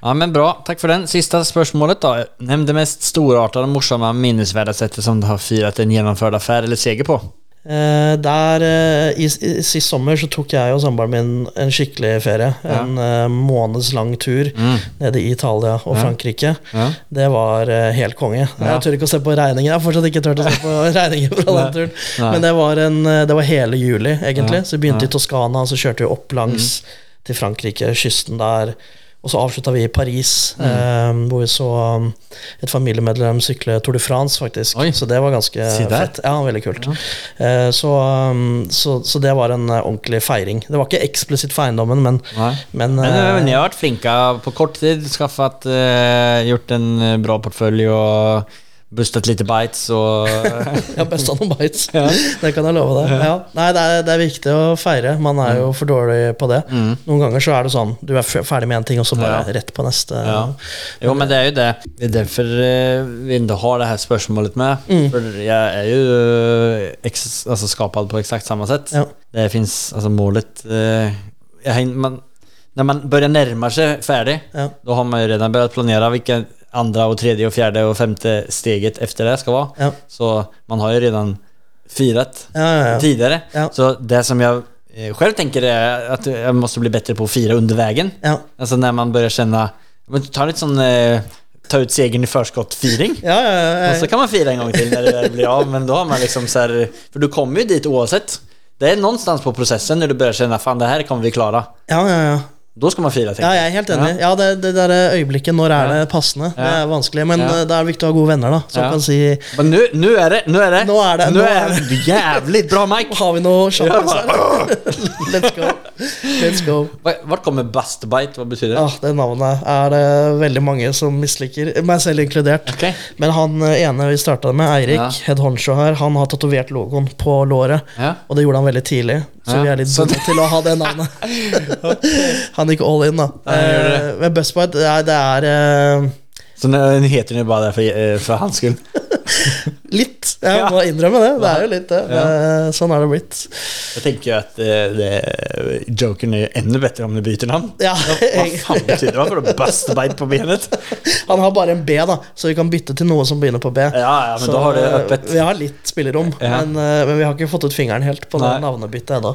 Ja men bra, takk for den. Siste spørsmålet da. Nämn det mest storartade, morsamma, minnesvärda sättet som du har firat en gjennomført affär eller seger på. Eh, der, eh, i, i, Sist sommer så tok jeg og samboeren min en skikkelig ferie. Ja. En uh, månedslang tur tur nede i Italia og Ja. Frankrike. Ja. Det var uh, helt konge. Jeg tør ikke å se på regningen. Jeg har fortsatt ikke turt å se på regninger fra den turen. Men det var, en, eh, det var hele juli, egentlig. Så vi begynte i Toskana, så kjørte vi opp langs til Frankrike, kysten der. Og så avslutta vi i Paris, Mm. eh, hvor vi så um, et familiemedlem sykle Tour de France, faktisk. Oi. Så det var ganske Si fett. Ja, veldig kult. Eh, så, um, så, så det var en eh, ordentlig feiring. Det var ikke eksplisitt for eiendommen, men, men, Men eh, men jeg har vært flinka på kort tid, Skaffet, eh, gjort en eh, bra portfølje och bustat lite bites og Ja, best av noen bites. Det kan jeg love deg. Ja. Nei, det er, det er viktig å feire. Man er Mm. jo for dårlig på det. Noen ganger så er det sånn du er ferdig med en ting, og så bare Ja. rett på neste. Ja. Jo, men det er jo det. Det er därför eh, vi inte har det her spørsmålet med. Mm. For jeg er jo altså, skapt på exakt samme sett. Ja. Det fins altså målet... jeg, jag, har man, när man börjar närma sig färdig, Ja. då har man jo redan begynt planera vilka andra och tredje och fjärde och femte steget efter det ska vara. Ja. Så man har ju redan firat Ja, tidigare. Så det som jag selv själv tänker är att jag måste bli bättre på att fira under vägen. Ja. Alltså när man börjar känna, men ta lite sån eh, ta ut segern i förskott-firing. Ja, ja, ja, Och så kan man fira en gång till när det blir av, men då har man liksom så här, för du kommer ju dit oavsett. Det är någonstans på processen när du börjar känna fan det här kommer vi klara. ja, ja, ja. Då skal man fire, tenker jeg. Ja, jeg er helt enig. Ja, det, det der øyeblikket, når er det passende? Det er vanskelig, men Ja. eh, det er viktig å ha gode venner, da. Som Ja. kan si Men nå er är det, Nå er det. nå er det, nå nu är är det jævlig bra Mike! Har vi noe Ja, her? Let's go. Let's go. Vart kommer Bustbite? Hva betyr det? Ja, det navnet er det veldig mange som misliker, meg selv inkludert. Okay. Men han eh, ene vi starta med, Eirik, Ja. head honcho her, han har tatovert logoen på låret. Og det gjorde han veldig tidlig, så vi er litt bundet til å ha det navnet. han gikk all in, da. Eh, Men Buzzbite, det er, det er eh, Så den heter den bare for eh, hans skull? litt. Jeg Ja. må innrømme det. Det er jo litt det. det sånn er det blitt. Jeg tenker jo at eh, det, jokeren er enda bedre om du byter navn. Ja, Hva faen betyder det? for Vadå Bustbite på benet? Han har bare en B, da, så vi kan bytte til noe som begynner på B. Ja, ja, men Så, da har det øppet. Vi har litt spillerom, Ja. men, eh, men vi har ikke fått ut fingeren helt på det navnebyttet ennå.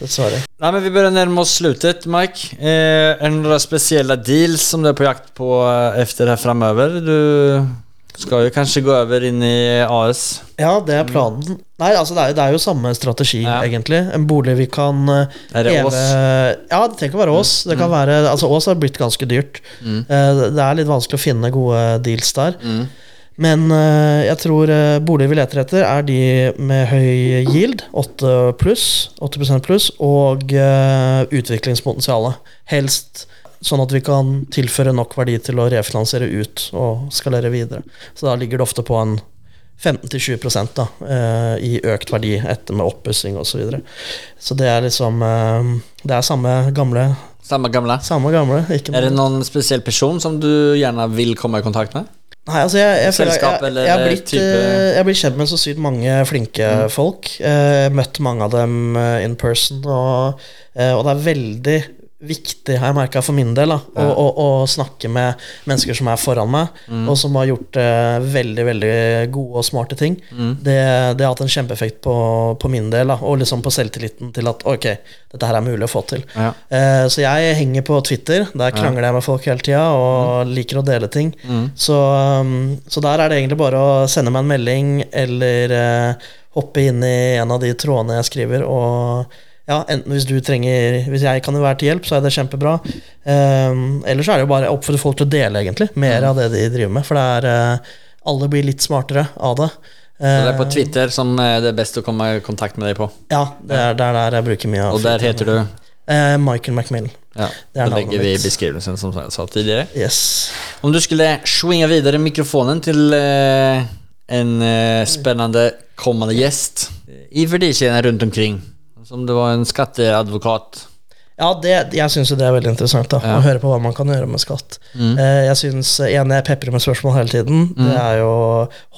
Dessverre. Nei, men vi bør nærme oss slutet, Mike. Eh, er det noen spesielle deals som du er på jakt på etter efter det här framöver? Du ska jo kanskje gå over inn i AS. Ja, det er planen. Nei, altså det er, det er jo samme strategi, Ja. egentlig. En bolig vi kan eh, Er det heve- Ås? Mm. Ja, det trenger ikke være Ås. Det kan være Altså, Ås har blitt ganske dyrt. Mm. Det er litt vanskelig å finne gode deals der. Mm. Men eh, jeg tror eh, boliger vi leter etter, er de med høy yield, 8 pluss, 8 pluss, og eh, utviklingspotensialet. Helst sånn at vi kan tilføre nok verdi til å refinansiere ut og skalere videre. Så da ligger det ofte på en 15-20 da, eh, i økt verdi etter med oppussing osv. Så, videre. så det er liksom eh, Det er samme gamle. Samme gamle? Samme gamle Är det noen spesiell person som du gjerne vil komme i kontakt med? Nei, altså jeg, jeg, Selskap jeg, eller jeg, har blitt, Mm. eh, jeg blitt kjent med så sykt mange flinke folk. Eh, møtt mange av dem eh, in person, og, eh, og det er veldig viktig, har jeg merka for min del, da, å, Ja. å, å snakke med mennesker som er foran meg, Mm. og som har gjort eh, veldig veldig gode og smarte ting. Mm. Det, det har hatt en kjempeeffekt på, på min del, da, og liksom på selvtilliten til at ok, dette her er mulig å få til. Ja. Eh, så jeg henger på Twitter. Der krangler jeg med folk hele tida og liker å dele ting. Mm. Så, um, så der er det egentlig bare å sende meg en melding eller eh, hoppe inn i en av de trådene jeg skriver. Og ja, enten hvis du trenger Hvis jeg kan være til hjelp, så er det kjempebra. Um, Eller så er det jo bare å oppfordre folk til å dele egentlig mer av det de driver med. For det er uh, Alle blir litt smartere av det. Så det er på Eh, Twitter som eh, det er best å komme i kontakt med deg på. Ja, det er det er der jeg bruker mye av Og der heter du? Uh, Michael Macmillan. Ja, Det då namnet vi i beskrivelsen som jeg sa tidligere. Yes. Om du skulle swinge videre mikrofonen til uh, en uh, spennende kommende gjest i verdikjeden rundt omkring. Som det var en skatteadvokat. Ja, det, jeg syns jo det er veldig interessant da, Ja. å høre på hva man kan gjøre med skatt. Mm. Eh, jeg synes, en jeg peprer med spørsmål hele tiden, det er jo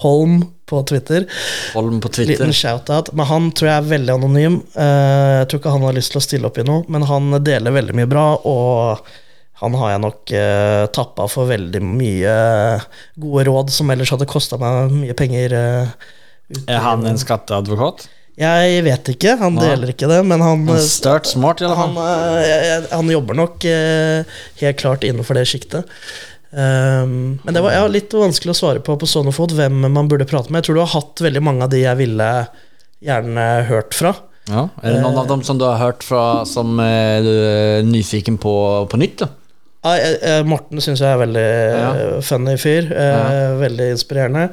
Holm på Twitter. Holm på Twitter. Liten shout-out. Men han tror jeg er veldig anonym. Eh, jeg tror ikke han har lyst til å stille opp i noe, men han deler veldig mye bra, og han har jeg nok eh, tappa for veldig mye gode råd som ellers hadde kosta meg mye penger. eh, er han en skatteadvokat? Jeg vet ikke, han deler ikke det, men han Start smart i alla han, eh, han jobber nok eh, helt klart innenfor det sjiktet. Um, men det var ja, litt vanskelig å svare på på sånn fot hvem man burde prate med. Jeg tror du har hatt veldig mange av de jeg ville gjerne hørt fra. Ja. Er det noen av dem som du har hørt fra som er du er nyfiken på på nytt då? Ja, eh, eh, Morten syns jeg er veldig Ja. eh, funny fyr. eh, Veldig inspirerende.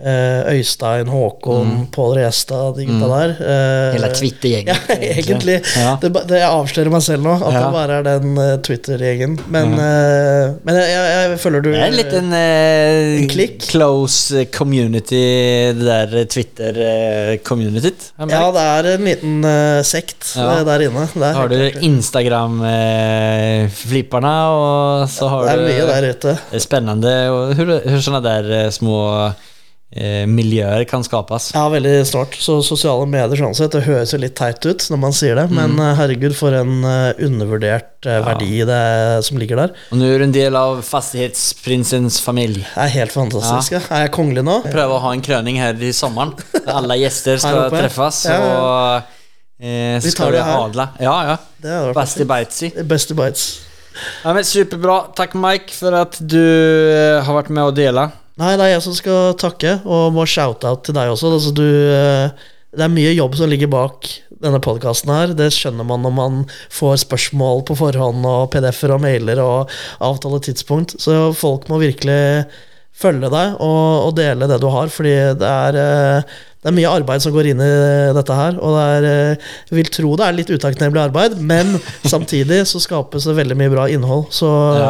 Eh, Øystein, Håkon, Pål Restad, de gutta der. eh, Hela Twitter-gjengen. Ja, egentlig. Ja. Det, det jeg avslører meg selv nå, at Ja. det bare er den Twitter-gjengen. Men, eh, men jeg, jeg, jeg føler du Det är en liten eh, En klikk. close community, det der Twitter-communityt. Ja, det er en liten uh, sekt Ja. der inne. Det er, har du. Instagram-flipperne och så har det er mye der ute. hur, hur sådana där eh, små eh, miljöer kan skapes. Ja, veldig snart. Så sosiale medier sånn sett, det høres jo litt teit ut når man sier det, men eh, herregud, for en undervurdert ja. verdi det som ligger der. Og nå er du en del av fastighetsprinsens familie. Det er helt fantastisk. Ja. Er jeg kongelig nå? Pröva å ha en krøning her i sommeren. Alle gjester skal treffes. Ja, og eh, Vi ska tar vi det adla. Ja, ja. Best i Basti Baitsi. Bites. Ja, men superbra. Takk, Mike for at du eh, har vært med å dele. Nei, det er jeg som skal takke, og må shout-out til deg også. Altså, du, eh, det er mye jobb som ligger bak denne podkasten her. Det skjønner man når man får spørsmål på forhånd, og PDF-er og mailer og avtale tidspunkt. Så folk må virkelig følge deg og, og dele det du har, fordi det er eh, det er mye arbeid som går inn i dette her, og det er, eh, jeg vil tro det er litt utakknemlig arbeid, men samtidig så skapes det veldig mye bra innhold, så, Ja.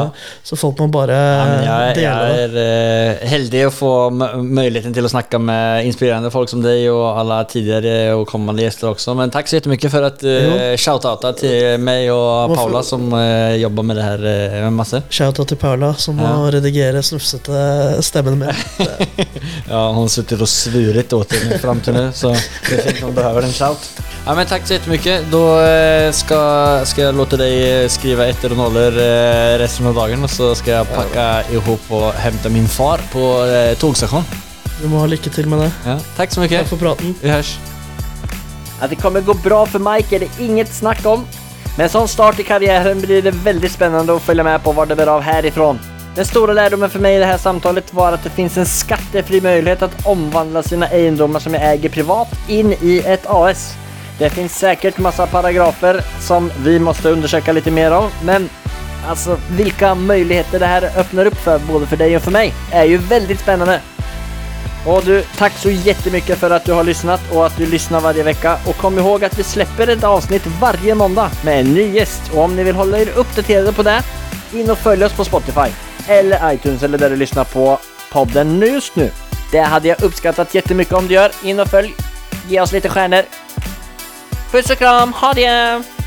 så folk må bare Ja, jeg, dele det. Jeg er eh, heldig å få m- til å snakke med inspirerende folk som deg og alle tidligere og kommende gjester også. Men takk så mye for at uh, shout-outa til meg og Paula som uh, jobber med det her uh, masse. Shout-out til Paula, som Ja. må redigere snufsete stemmen min. Ja, hun sitter og litt åt det. Fram till nu så det är fint om du behöver en shout. Ja men tack så jättemycket. Då eh, ska, ska jag låta dig etter skriva ettor och nollor eh, resten av dagen och så ska jag packa ihop och hämta min far på eh, tågstation. Du må ha lykke til med det. Ja, tack så Takk mycket. for praten. Vi hörs. Att det kommer gå bra för Mike är det inget snack om. Med en sånn start i karrieren blir det veldig spennende å følge med på hva det blir av härifrån. Den stora lärdomen för mig i det här samtalet var att det finns en skattefri möjlighet att omvandla sina egendomar som jag äger privat in i ett AS. Det finns säkert massa paragrafer som vi måste undersöka lite mer om, men alltså vilka möjligheter det här öppnar upp för både för dig och för mig är ju väldigt spännande. Och du, tack så jättemycket för att du har lyssnat och att du lyssnar varje vecka. Och kom ihåg att vi släpper ett avsnitt varje måndag med en ny gäst. Och om ni vill hålla er uppdaterade på det, in och följ oss på Spotify eller iTunes eller där du lyssnar på podden just nu. Det hade jag uppskattat jättemycket om du gör. In och följ, ge oss lite stjärnor. Puss och kram, ha det!